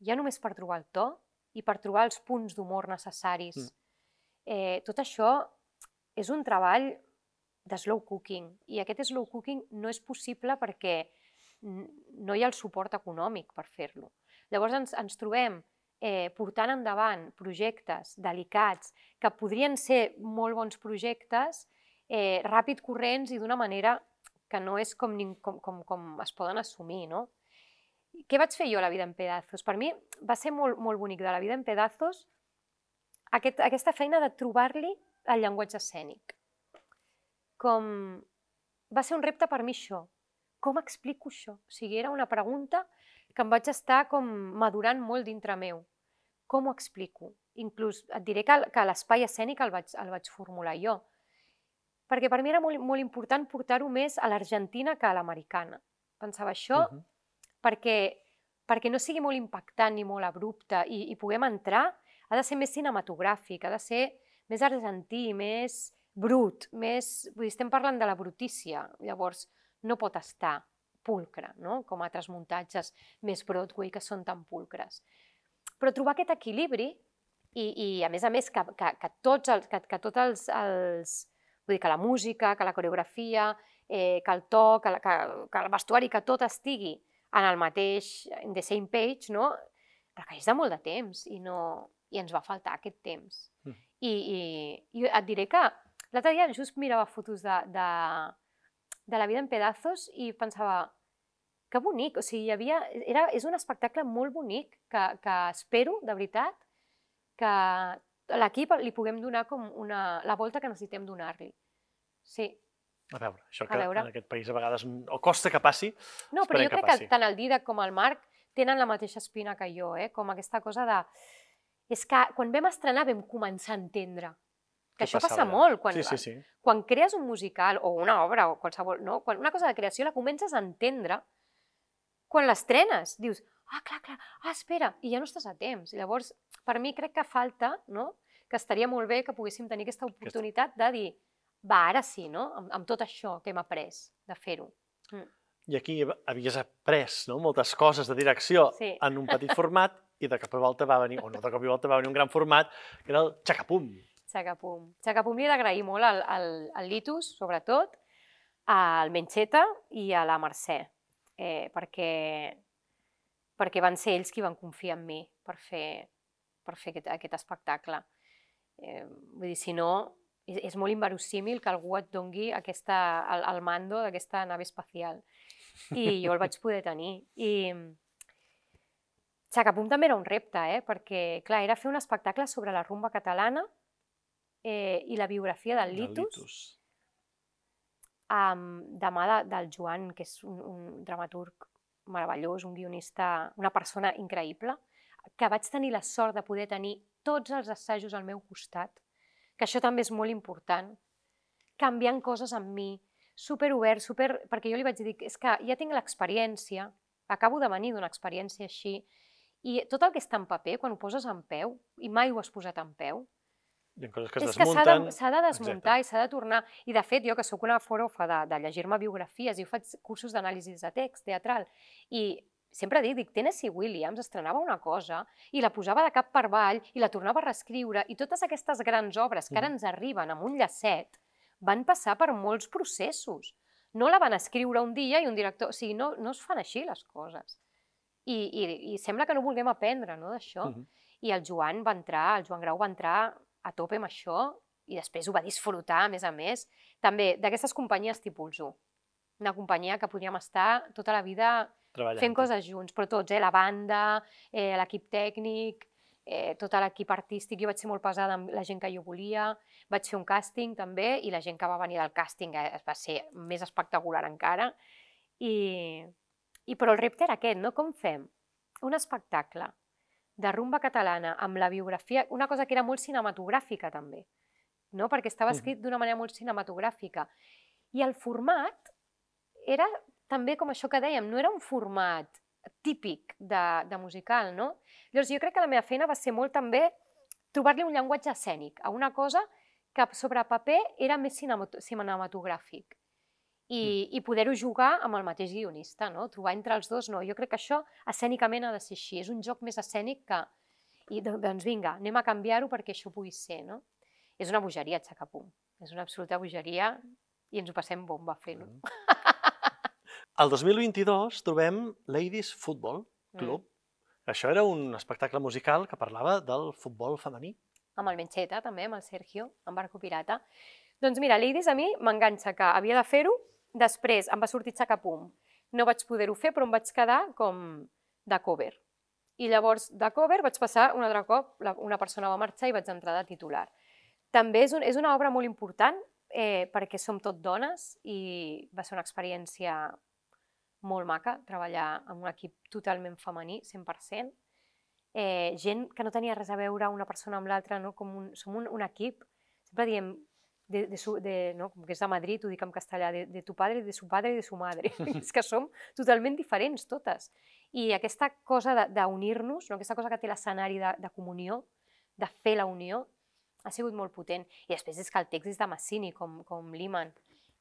Ja només per trobar el to i per trobar els punts d'humor necessaris. Mm. Eh, tot això és un treball de slow cooking i aquest slow cooking no és possible perquè no hi ha el suport econòmic per fer-lo. Llavors ens, ens trobem eh, portant endavant projectes delicats que podrien ser molt bons projectes, eh, ràpid, corrents i d'una manera que no és com, com, com, com es poden assumir, no? Què vaig fer jo a La vida en pedazos? Per mi va ser molt, molt bonic de La vida en pedazos aquest, aquesta feina de trobar-li el llenguatge escènic. Com... Va ser un repte per mi això. Com explico això? O sigui, era una pregunta que em vaig estar com madurant molt dintre meu. Com ho explico? Inclús et diré que, que l'espai escènic el vaig, el vaig formular jo. Perquè per mi era molt, molt important portar-ho més a l'Argentina que a l'americana. Pensava això, Mhm. perquè, perquè no sigui molt impactant ni molt abrupte i, i puguem entrar, ha de ser més cinematogràfic, ha de ser més argentí, més brut, més... Vull dir, estem parlant de la brutícia, llavors no pot estar pulcre, no? com altres muntatges més Broadway que són tan pulcres. Però trobar aquest equilibri i, i a més a més, que, que, que tots, els, que, que tots els, els... Vull dir, que la música, que la coreografia, eh, que el to, que, la, que, que el vestuari, que tot estigui en el mateix, in the same page, no? requereix de molt de temps i, no, i ens va faltar aquest temps. Mm. I, i, I et diré que l'altre dia just mirava fotos de, de, de la vida en pedazos i pensava, que bonic, o sigui, hi havia, era, és un espectacle molt bonic que, que espero, de veritat, que a l'equip li puguem donar com una, la volta que necessitem donar-li. Sí. A veure, això que veure. en aquest país a vegades o costa que passi, No, però jo crec que, que tant el Didac com el Marc tenen la mateixa espina que jo, eh? com aquesta cosa de... És que quan vam estrenar vam començar a entendre que això passa molt. Quan, sí, sí, sí. quan crees un musical o una obra o qualsevol... No? Quan una cosa de creació la comences a entendre quan l'estrenes. Dius, ah, clar, clar, ah, espera, i ja no estàs a temps. Llavors, per mi crec que falta, no? que estaria molt bé que poguéssim tenir aquesta oportunitat de dir, va, ara sí, no? amb, amb tot això que hem après de fer-ho. Mm. I aquí havies après no? moltes coses de direcció sí. en un petit format i de cop i volta va venir, o no de cop i volta va venir un gran format, que era el xacapum. Xacapum. Xacapum li he d'agrair molt al, al, al Litus, sobretot, al Mencheta i a la Mercè, eh, perquè, perquè van ser ells qui van confiar en mi per fer, per fer aquest, aquest espectacle. Eh, vull dir, si no, és, és molt inverosímil que algú et dongui aquesta, el, el mando d'aquesta nave espacial. I jo el vaig poder tenir. I Xacapum també era un repte, eh? perquè, clar, era fer un espectacle sobre la rumba catalana eh, i la biografia del Litus, Litus. Um, de mà de, del Joan, que és un, un dramaturg meravellós, un guionista, una persona increïble, que vaig tenir la sort de poder tenir tots els assajos al meu costat, que això també és molt important, canviant coses amb mi, super obert, super... perquè jo li vaig dir, és que ja tinc l'experiència, acabo de venir d'una experiència així, i tot el que està en paper, quan ho poses en peu, i mai ho has posat en peu, hi ha coses que es és desmunten. que s'ha de, de desmuntar Exacte. i s'ha de tornar. I, de fet, jo que sóc una forofa de, de llegir-me biografies, i faig cursos d'anàlisi de text teatral, i sempre dic, dic, Tennessee Williams estrenava una cosa i la posava de cap per avall i la tornava a reescriure i totes aquestes grans obres que ara mm. ens arriben amb un llacet van passar per molts processos. No la van escriure un dia i un director... O sigui, no, no es fan així les coses. I, i, i sembla que no vulguem aprendre no, d'això. Mm -hmm. I el Joan va entrar, el Joan Grau va entrar a tope amb això i després ho va disfrutar, a més a més, també d'aquestes companyies tipus 1. Una companyia que podríem estar tota la vida Treballant. fent coses junts, però tots, eh? la banda, eh, l'equip tècnic, eh, tot l'equip artístic. Jo vaig ser molt pesada amb la gent que jo volia, vaig fer un càsting també i la gent que va venir del càsting eh, va ser més espectacular encara. I, i però el repte era aquest, no? Com fem un espectacle de rumba catalana amb la biografia, una cosa que era molt cinematogràfica també, no? perquè estava escrit d'una manera molt cinematogràfica. I el format era també com això que dèiem, no era un format típic de, de musical, no? Llavors jo crec que la meva feina va ser molt també trobar-li un llenguatge escènic a una cosa que sobre paper era més cinematogràfic i, mm. i poder-ho jugar amb el mateix guionista, no? trobar entre els dos. No, jo crec que això escènicament ha de ser així, és un joc més escènic que... I doncs vinga, anem a canviar-ho perquè això pugui ser. No? És una bogeria, Xacapum. És una absoluta bogeria i ens ho passem bomba fent-ho. Mm. *laughs* El 2022 trobem Ladies Football Club. Mm. Això era un espectacle musical que parlava del futbol femení. Amb el Mencheta, també, amb el Sergio, amb Barco Pirata. Doncs mira, Ladies a mi m'enganxa que havia de fer-ho Després em va sortir Xacapum. No vaig poder-ho fer, però em vaig quedar com de cover. I llavors, de cover, vaig passar un altre cop, una persona va marxar i vaig entrar de titular. També és, un, és una obra molt important eh, perquè som tot dones i va ser una experiència molt maca treballar amb un equip totalment femení, 100%. Eh, gent que no tenia res a veure una persona amb l'altra, no? Com un, som un, un equip. Sempre diem, de, de, su, de, no? com que és de Madrid, ho dic en castellà, de, de tu padre, de su padre i de su madre. *laughs* és que som totalment diferents totes. I aquesta cosa d'unir-nos, no? aquesta cosa que té l'escenari de, de comunió, de fer la unió, ha sigut molt potent. I després és que el text és de Massini, com, com Liman.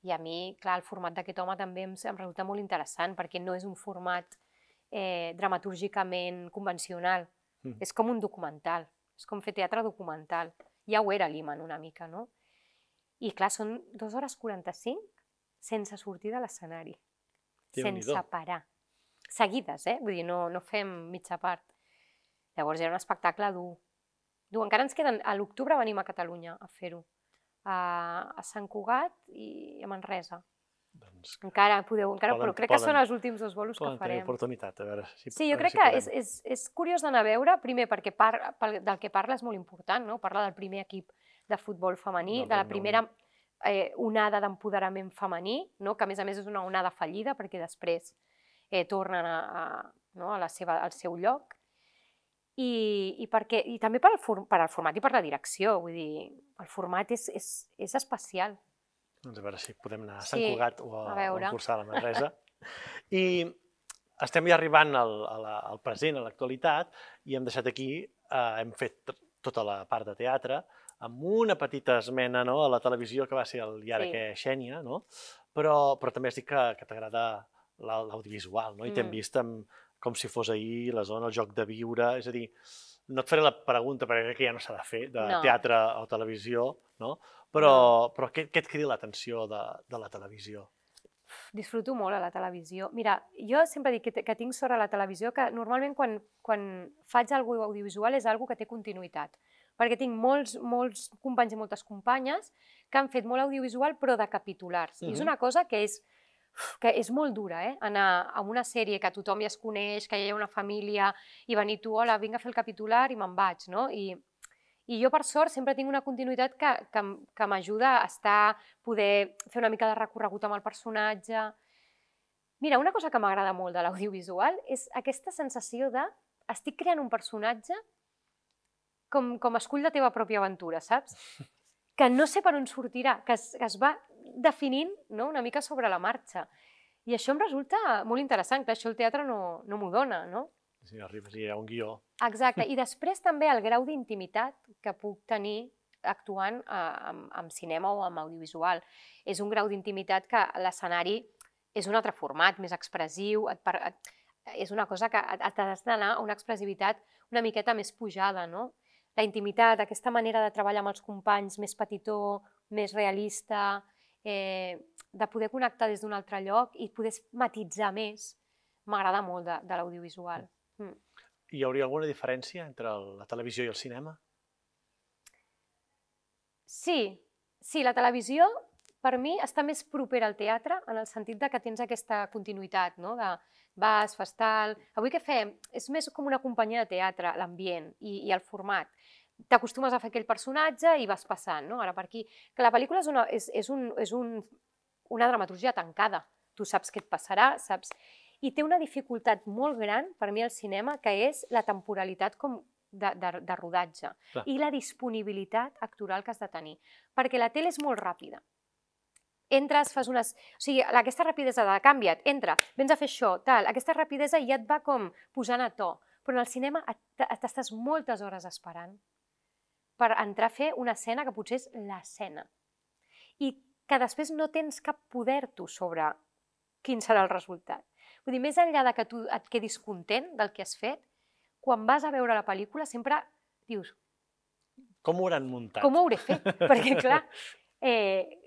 I a mi, clar, el format d'aquest home també em, em resulta molt interessant perquè no és un format eh, dramatúrgicament convencional. Mm. És com un documental, és com fer teatre documental. Ja ho era l'Iman una mica, no? I clar, són 2 hores 45 sense sortir de l'escenari, sense parar. Seguides, eh? Vull dir, no, no fem mitja part. Llavors era un espectacle dur. dur. Encara ens queden... A l'octubre venim a Catalunya a fer-ho. A, a Sant Cugat i a Manresa. Doncs Encara podeu, encara, Poden- però crec que són poden- els últims dos bolos que poden tenir farem. oportunitat, a veure si Sí, jo crec si que podem. és, és, és curiós d'anar a veure, primer perquè par, pel, del que parla és molt important, no? parla del primer equip de futbol femení, Del de la primera eh, onada d'empoderament femení, no? que a més a més és una onada fallida perquè després eh, tornen a, a, no? a la seva, al seu lloc. I, i, perquè, i també per al, for, per al format i per la direcció, vull dir, el format és, és, és especial. Doncs a veure si podem anar a Sant Sí, Cugat o a, a o veure. a Cursar a la Manresa. *laughs* I estem ja arribant al, a la, al present, a l'actualitat, i hem deixat aquí, eh, hem fet tota la part de teatre, amb una petita esmena no, a la televisió que va ser el I ara Sí. que Xènia, no? però, però també dit que, que t'agrada la- l'audiovisual, no? i t'hem Mm. vist amb, com si fos ahir, la zona, el joc de viure, és a dir, no et faré la pregunta perquè crec que ja no s'ha de fer, de No. teatre o televisió, no? però, però què, què et crida l'atenció de, de la televisió? disfruto molt a la televisió. Mira, jo sempre dic que, que tinc sort a la televisió que normalment quan, quan faig alguna audiovisual és algo que té continuïtat. Perquè tinc molts, molts companys i moltes companyes que han fet molt audiovisual però de capitulars. I és una cosa que és, que és molt dura, eh? Anar a una sèrie que tothom ja es coneix, que ja hi ha una família, i venir tu, hola, vinc a fer el capitular i me'n vaig, no? I, i jo, per sort, sempre tinc una continuïtat que, que, que m'ajuda a estar, poder fer una mica de recorregut amb el personatge. Mira, una cosa que m'agrada molt de l'audiovisual és aquesta sensació de estic creant un personatge com, com escull la teva pròpia aventura, saps? Que no sé per on sortirà, que es, que es va definint no? una mica sobre la marxa. I això em resulta molt interessant, que això el teatre no, no m'ho dona, no? Si arribes i hi ha un guió. Exacte. *laughs* I després també el grau d'intimitat que puc tenir actuant eh, amb, amb cinema o amb audiovisual. És un grau d'intimitat que l'escenari és un altre format, més expressiu, et, per, et, és una cosa que et- et has d'anar a una expressivitat una miqueta més pujada, no? La intimitat, aquesta manera de treballar amb els companys més petitó, més realista, eh, de poder connectar des d'un altre lloc i poder matitzar més, m'agrada molt de, de l'audiovisual. Mm. Hi hauria alguna diferència entre el- la televisió i el cinema? Sí, sí, la televisió per mi està més propera al teatre en el sentit de que tens aquesta continuïtat, no? de vas, fas tal... Avui què fem? És més com una companyia de teatre, l'ambient i, i el format. T'acostumes a fer aquell personatge i vas passant, no? Ara per aquí. Que la pel·lícula és una, és, és un, és un, una dramaturgia tancada. Tu saps què et passarà, saps... I té una dificultat molt gran, per mi, al cinema, que és la temporalitat com de, de, de rodatge Clar. i la disponibilitat actoral que has de tenir. Perquè la tele és molt ràpida. Entres, fas unes... O sigui, aquesta rapidesa de canvia't, entra, vens a fer això, tal, aquesta rapidesa ja et va com posant a to. Però en el cinema t'estàs moltes hores esperant per entrar a fer una escena que potser és l'escena. I que després no tens cap poder tu sobre quin serà el resultat. Vull dir, més enllà de que tu et quedis content del que has fet, quan vas a veure la pel·lícula sempre dius, Com ho hauran muntat? com ho hauré fet? *laughs* Perquè, clar, eh,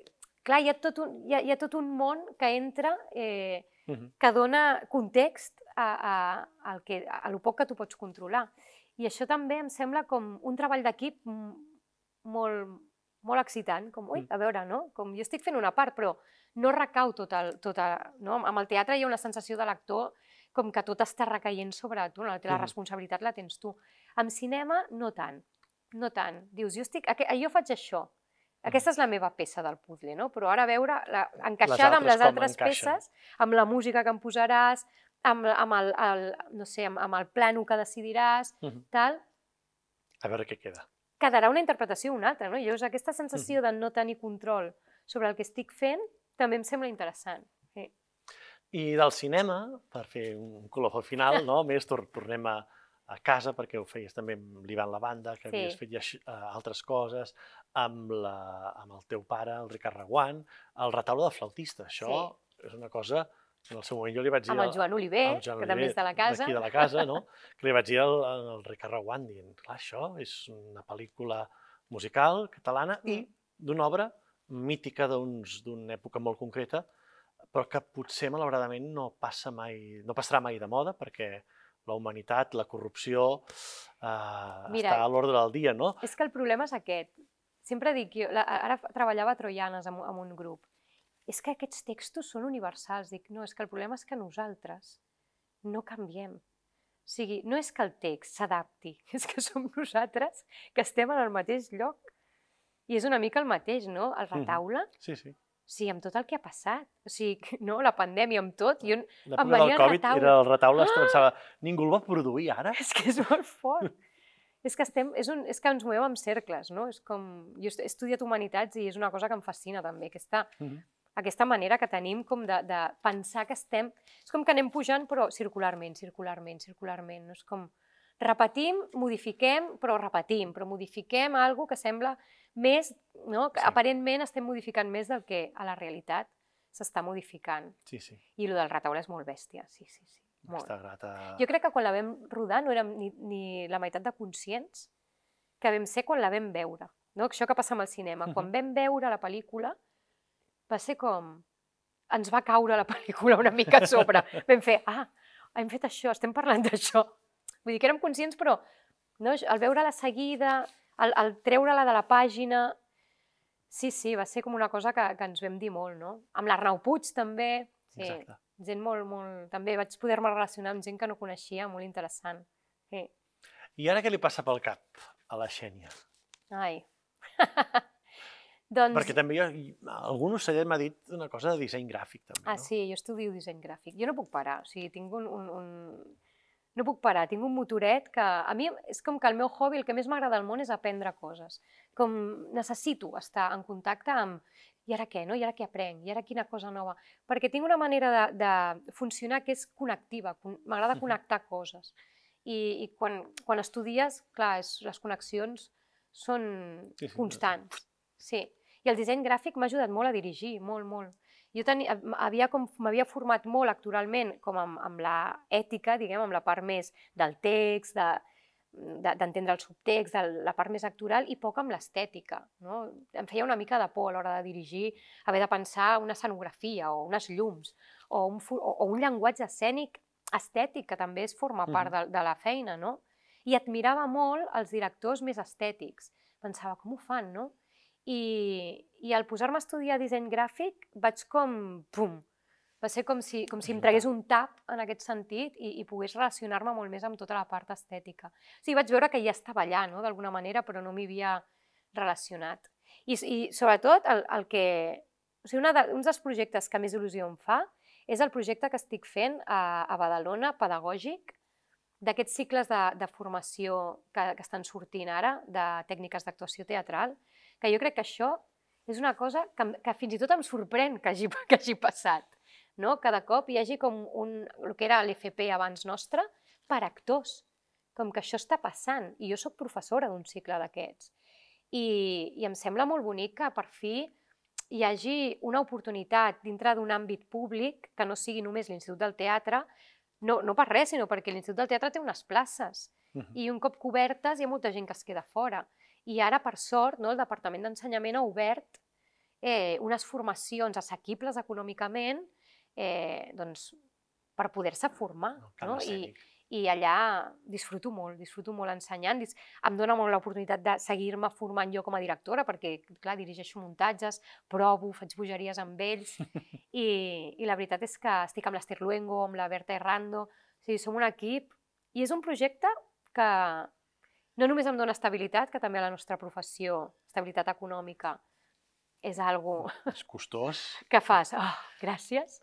clar hi, ha tot un, hi, ha, hi ha tot un món que entra, eh, Mhm. que dona context a, a, al que, a lo poc que tu pots controlar. I això també em sembla com un treball d'equip molt, molt excitant, com, ui, Mm. a veure, no? Com jo estic fent una part, però no recau tot el... Tot el no? Amb el teatre hi ha una sensació de l'actor com que tot està recaient sobre tu, no? la Mhm. responsabilitat la tens tu. Amb cinema, no tant, no tant. Dius, jo, estic, jo faig això, aquesta és la meva peça del puzzle, no? però ara a veure, la, encaixada amb altres les altres peces, amb la música que em posaràs, amb, amb, el, el, no sé, amb, amb el plano que decidiràs, Mhm. tal, A veure què queda. quedarà una interpretació o una altra. No? Llavors, aquesta sensació de no tenir control sobre el que estic fent també em sembla interessant. Sí. I del cinema, per fer un color al final, *laughs* no? més tor tornem a, a casa, perquè ho feies també amb l'Ivan La Banda, que Sí. havies fet ja eh, altres coses, amb, la, amb el teu pare, el Ricard Reguant, el retaule de flautista. Això és una cosa en el seu moment jo li vaig dir... Amb el Joan Oliver, al Joan que també Oliver, és de la casa. D'aquí de la casa, no? *laughs* que li vaig dir al, al Ricard Reguant, dient, clar, això és una pel·lícula musical catalana i Mm. d'una obra mítica d'una època molt concreta, però que potser, malauradament, no passa mai, no passarà mai de moda, perquè la humanitat, la corrupció, eh, Mira, està a l'ordre del dia, no? És que el problema és aquest. Sempre dic, jo, la, ara treballava a Troianes amb, amb un grup. És que aquests textos són universals. Dic, no, és que el problema és que nosaltres no canviem. O sigui, no és que el text s'adapti, *laughs* és que som nosaltres que estem en el mateix lloc. I és una mica el mateix, no? El Mhm. retaule, Sí, sí. Sigui, amb tot el que ha passat. O sigui, *laughs* no? la pandèmia, amb tot. Jo, L'època Em venia del el Covid retaule. era el retaule, es pensava, ningú el va produir ara? *laughs* És que és molt fort. és que estem, és, un, és que ens movem en cercles, no? És com... Jo he estudiat humanitats i és una cosa que em fascina també, aquesta, Mhm. aquesta manera que tenim com de, de pensar que estem... És com que anem pujant però circularment, circularment, circularment. No? És com repetim, modifiquem, però repetim, però modifiquem algo que sembla més, no? Sí. aparentment estem modificant més del que a la realitat s'està modificant. Sí, sí. I el del retaule és molt bèstia, sí, sí, sí. Molt. Grata... Jo crec que quan la vam rodar no érem ni, ni la meitat de conscients que vam ser quan la vam veure. No? Això que passa amb el cinema. Quan Mhm. vam veure la pel·lícula, va ser com... Ens va caure la pel·lícula una mica a sobre. *laughs* vam fer, ah, hem fet això, estem parlant d'això. Vull dir que érem conscients, però no? al veure-la seguida, al, al treure-la de la pàgina... Sí, sí, va ser com una cosa que, que ens vam dir molt, no? Amb l'Arnau Puig també. Sí, Exacte. gent molt, molt... També vaig poder-me relacionar amb gent que no coneixia, molt interessant. Sí. I ara què li passa pel cap a la Xènia? Ai. *laughs* doncs... Perquè també jo, algun ocellet m'ha dit una cosa de disseny gràfic, també, Ah, no? sí, jo estudio disseny gràfic. Jo no puc parar, o sigui, tinc un, un, un... No puc parar, tinc un motoret que... A mi és com que el meu hobby, el que més m'agrada al món és aprendre coses. Com necessito estar en contacte amb i ara què, no? I ara què aprenc? I ara quina cosa nova? Perquè tinc una manera de, de funcionar que és connectiva, con- m'agrada connectar coses. I, i quan, quan estudies, clar, és, les connexions són constants. Sí. I el disseny gràfic m'ha ajudat molt a dirigir, molt, molt. Jo tenia, havia com, m'havia format molt actoralment com amb, amb la ètica, diguem, amb la part més del text, de, de- d'entendre el subtext, de la part més actoral i poc amb l'estètica. No? Em feia una mica de por a l'hora de dirigir, haver de pensar una escenografia o unes llums o un, o, o un llenguatge escènic estètic, que també és forma part de, de la feina, no? I admirava molt els directors més estètics. Pensava, com ho fan, no? I, i al posar-me a estudiar disseny gràfic vaig com, pum, va ser com si, com si em tragués un tap en aquest sentit i, i pogués relacionar-me molt més amb tota la part estètica. O sigui, vaig veure que ja estava allà, no?, d'alguna manera, però no m'hi havia relacionat. I, i sobretot, el, el que... O sigui, una de, un dels projectes que més il·lusió em fa és el projecte que estic fent a, a Badalona, pedagògic, d'aquests cicles de, de formació que, que estan sortint ara, de tècniques d'actuació teatral, que jo crec que això és una cosa que, que fins i tot em sorprèn que hagi, *laughs* que hagi passat. No? Cada cop hi hagi com un, el que era l'FP abans nostre, per actors. Com que això està passant. I jo sóc professora d'un cicle d'aquests. I, I em sembla molt bonic que per fi hi hagi una oportunitat dintre d'un àmbit públic que no sigui només l'Institut del Teatre, no, no per res, sinó perquè l'Institut del Teatre té unes places Mhm. i un cop cobertes hi ha molta gent que es queda fora. I ara, per sort, no, el Departament d'Ensenyament ha obert eh, unes formacions assequibles econòmicament eh, doncs, per poder-se formar. No? I, escènic. I allà disfruto molt, disfruto molt ensenyant. Em dóna molt l'oportunitat de seguir-me formant jo com a directora, perquè, clar, dirigeixo muntatges, provo, faig bogeries amb ells, *laughs* i, i la veritat és que estic amb l'Ester Luengo, amb la Berta Errando, o sigui, som un equip, i és un projecte que no només em dona estabilitat, que també a la nostra professió, estabilitat econòmica, és algo És costós. *laughs* que fas, oh, gràcies,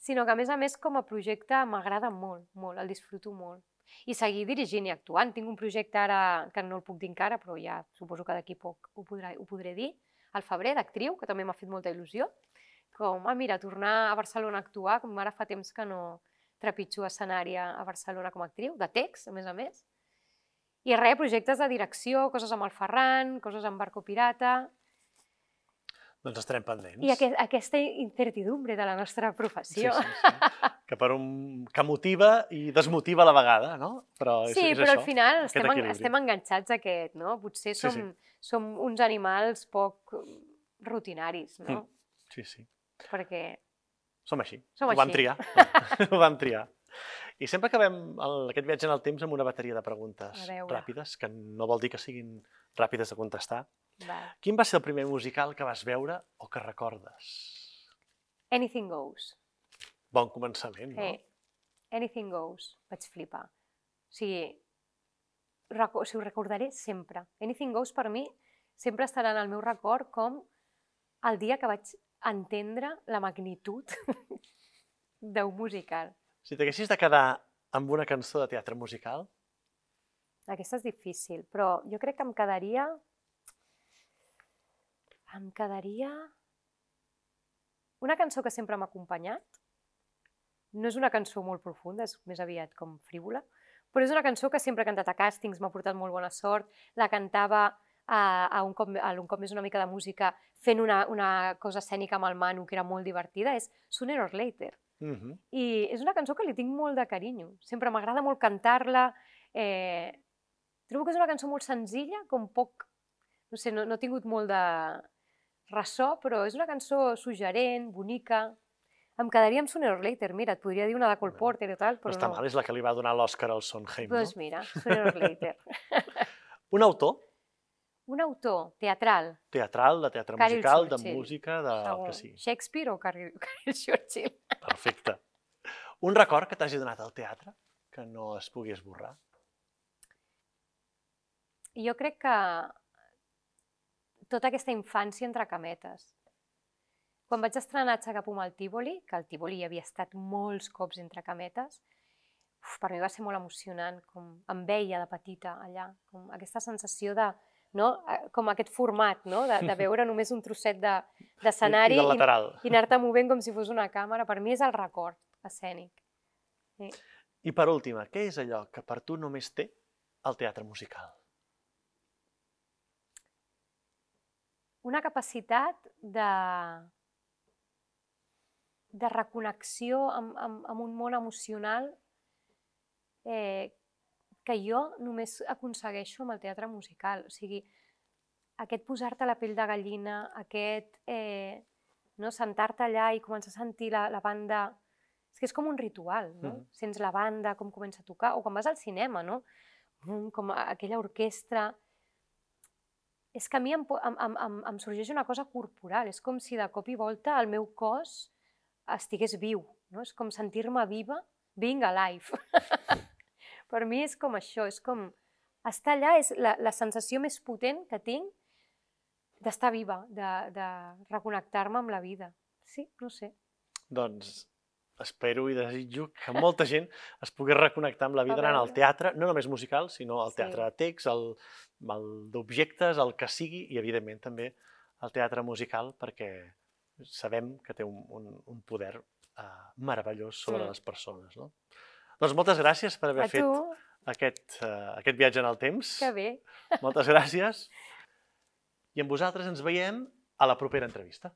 sinó que a més a més com a projecte m'agrada molt, molt, el disfruto molt. I seguir dirigint i actuant. Tinc un projecte ara, que no el puc dir encara, però ja suposo que d'aquí poc ho, podrà, ho podré dir, al febrer, d'actriu, que també m'ha fet molta il·lusió. Com, ah, mira, tornar a Barcelona a actuar, com ara fa temps que no trepitjo escenari a a Barcelona com a actriu, de text, a més a més. I res, projectes de direcció, coses amb el Ferran, coses amb Barco Pirata... Doncs estarem pendents. I aquest, aquesta incertidumbre de la nostra Sí, professió. sí, sí. Que, per un... que motiva i desmotiva a la vegada, no? Però és, Sí, és però això, al final estem, en, equilibri. estem enganxats a aquest, no? Potser Sí, som, sí. som uns animals poc rutinaris, no? Sí, sí. Perquè Som així. Som Ho vam triar. *laughs* Ho vam triar. I sempre acabem el, aquest viatge en el temps amb una bateria de preguntes ràpides, que no vol dir que siguin ràpides de contestar. Val. Quin va ser el primer musical que vas veure o que recordes? Anything goes. Bon començament, no? Anything goes. Vaig flipar. O sigui, o sigui, ho recordaré sempre. Anything goes per mi sempre estarà en el meu record com el dia que vaig entendre la magnitud *laughs* d'un musical. Si t'haguessis de quedar amb una cançó de teatre musical, Aquesta és difícil, però jo crec que em quedaria... Em quedaria... Una cançó que sempre m'ha acompanyat. No és una cançó molt profunda, és més aviat com frívola, però és una cançó que sempre he cantat a càstings, m'ha portat molt bona sort. La cantava a, a, un, cop, a un cop més una mica de música fent una, una cosa escènica amb el Manu que era molt divertida, és Sooner or Later. Mm -hmm. I és una cançó que li tinc molt de carinyo. Sempre m'agrada molt cantar-la. Eh, trobo que és una cançó molt senzilla, com poc... No sé, no, no ha tingut molt de ressò, però és una cançó suggerent, bonica. Em quedaria amb Sooner or Later. Mira, et podria dir una de Cole Porter i tal, no però està no. mal, és la que li va donar l'Oscar al Sondheim, Doncs no? mira, Sooner or Later. *laughs* Un autor Un autor teatral, teatral, de teatre musical, de Churchill. música, de... segur. que sí. Shakespeare o Carol *laughs* Churchill? Perfecte. Un record que t'hagi donat al teatre que no es pugui esborrar. Jo crec que tota aquesta infància entre cametes. Quan vaig estrenar Xagapum al Tívoli, que al Tívoli hi havia estat molts cops entre cametes, uf, per mi va ser molt emocionant, com em veia de petita allà, com aquesta sensació de, no? Eh, com aquest format, no? de, de *laughs* veure només un trosset de- I, d'escenari I lateral. i anar-te movent com si fos una càmera. Per mi és el record escènic. I per última, què és allò que per tu només té el teatre musical? una capacitat de, de reconnexió amb, amb, amb un món emocional eh, que jo només aconsegueixo amb el teatre musical. O sigui, aquest posar-te la pell de gallina, aquest eh, no, sentar-te allà i començar a sentir la, la banda... És que és com un ritual, no? Mhm. Sents la banda, com comença a tocar, o quan vas al cinema, no? Mm, Com aquella orquestra és que a mi em, em, em, em sorgeix una cosa corporal, és com si de cop i volta el meu cos estigués viu, no? és com sentir-me viva, being alive. *laughs* per mi és com això, és com estar allà és la, la sensació més potent que tinc d'estar viva, de, de reconnectar-me amb la vida. Sí, no sé. Doncs espero i desitjo que molta gent *laughs* es pugui reconnectar amb la vida anant al veure. teatre, no només musical, sinó al Sí. teatre de text, el, el d'objectes, el que sigui, i evidentment també el teatre musical, perquè sabem que té un, un, un poder uh, meravellós sobre Mm. les persones. No? Doncs moltes gràcies per haver A fet tu, aquest, uh, aquest viatge en el temps. que bé. Moltes gràcies. I amb vosaltres ens veiem a la propera entrevista.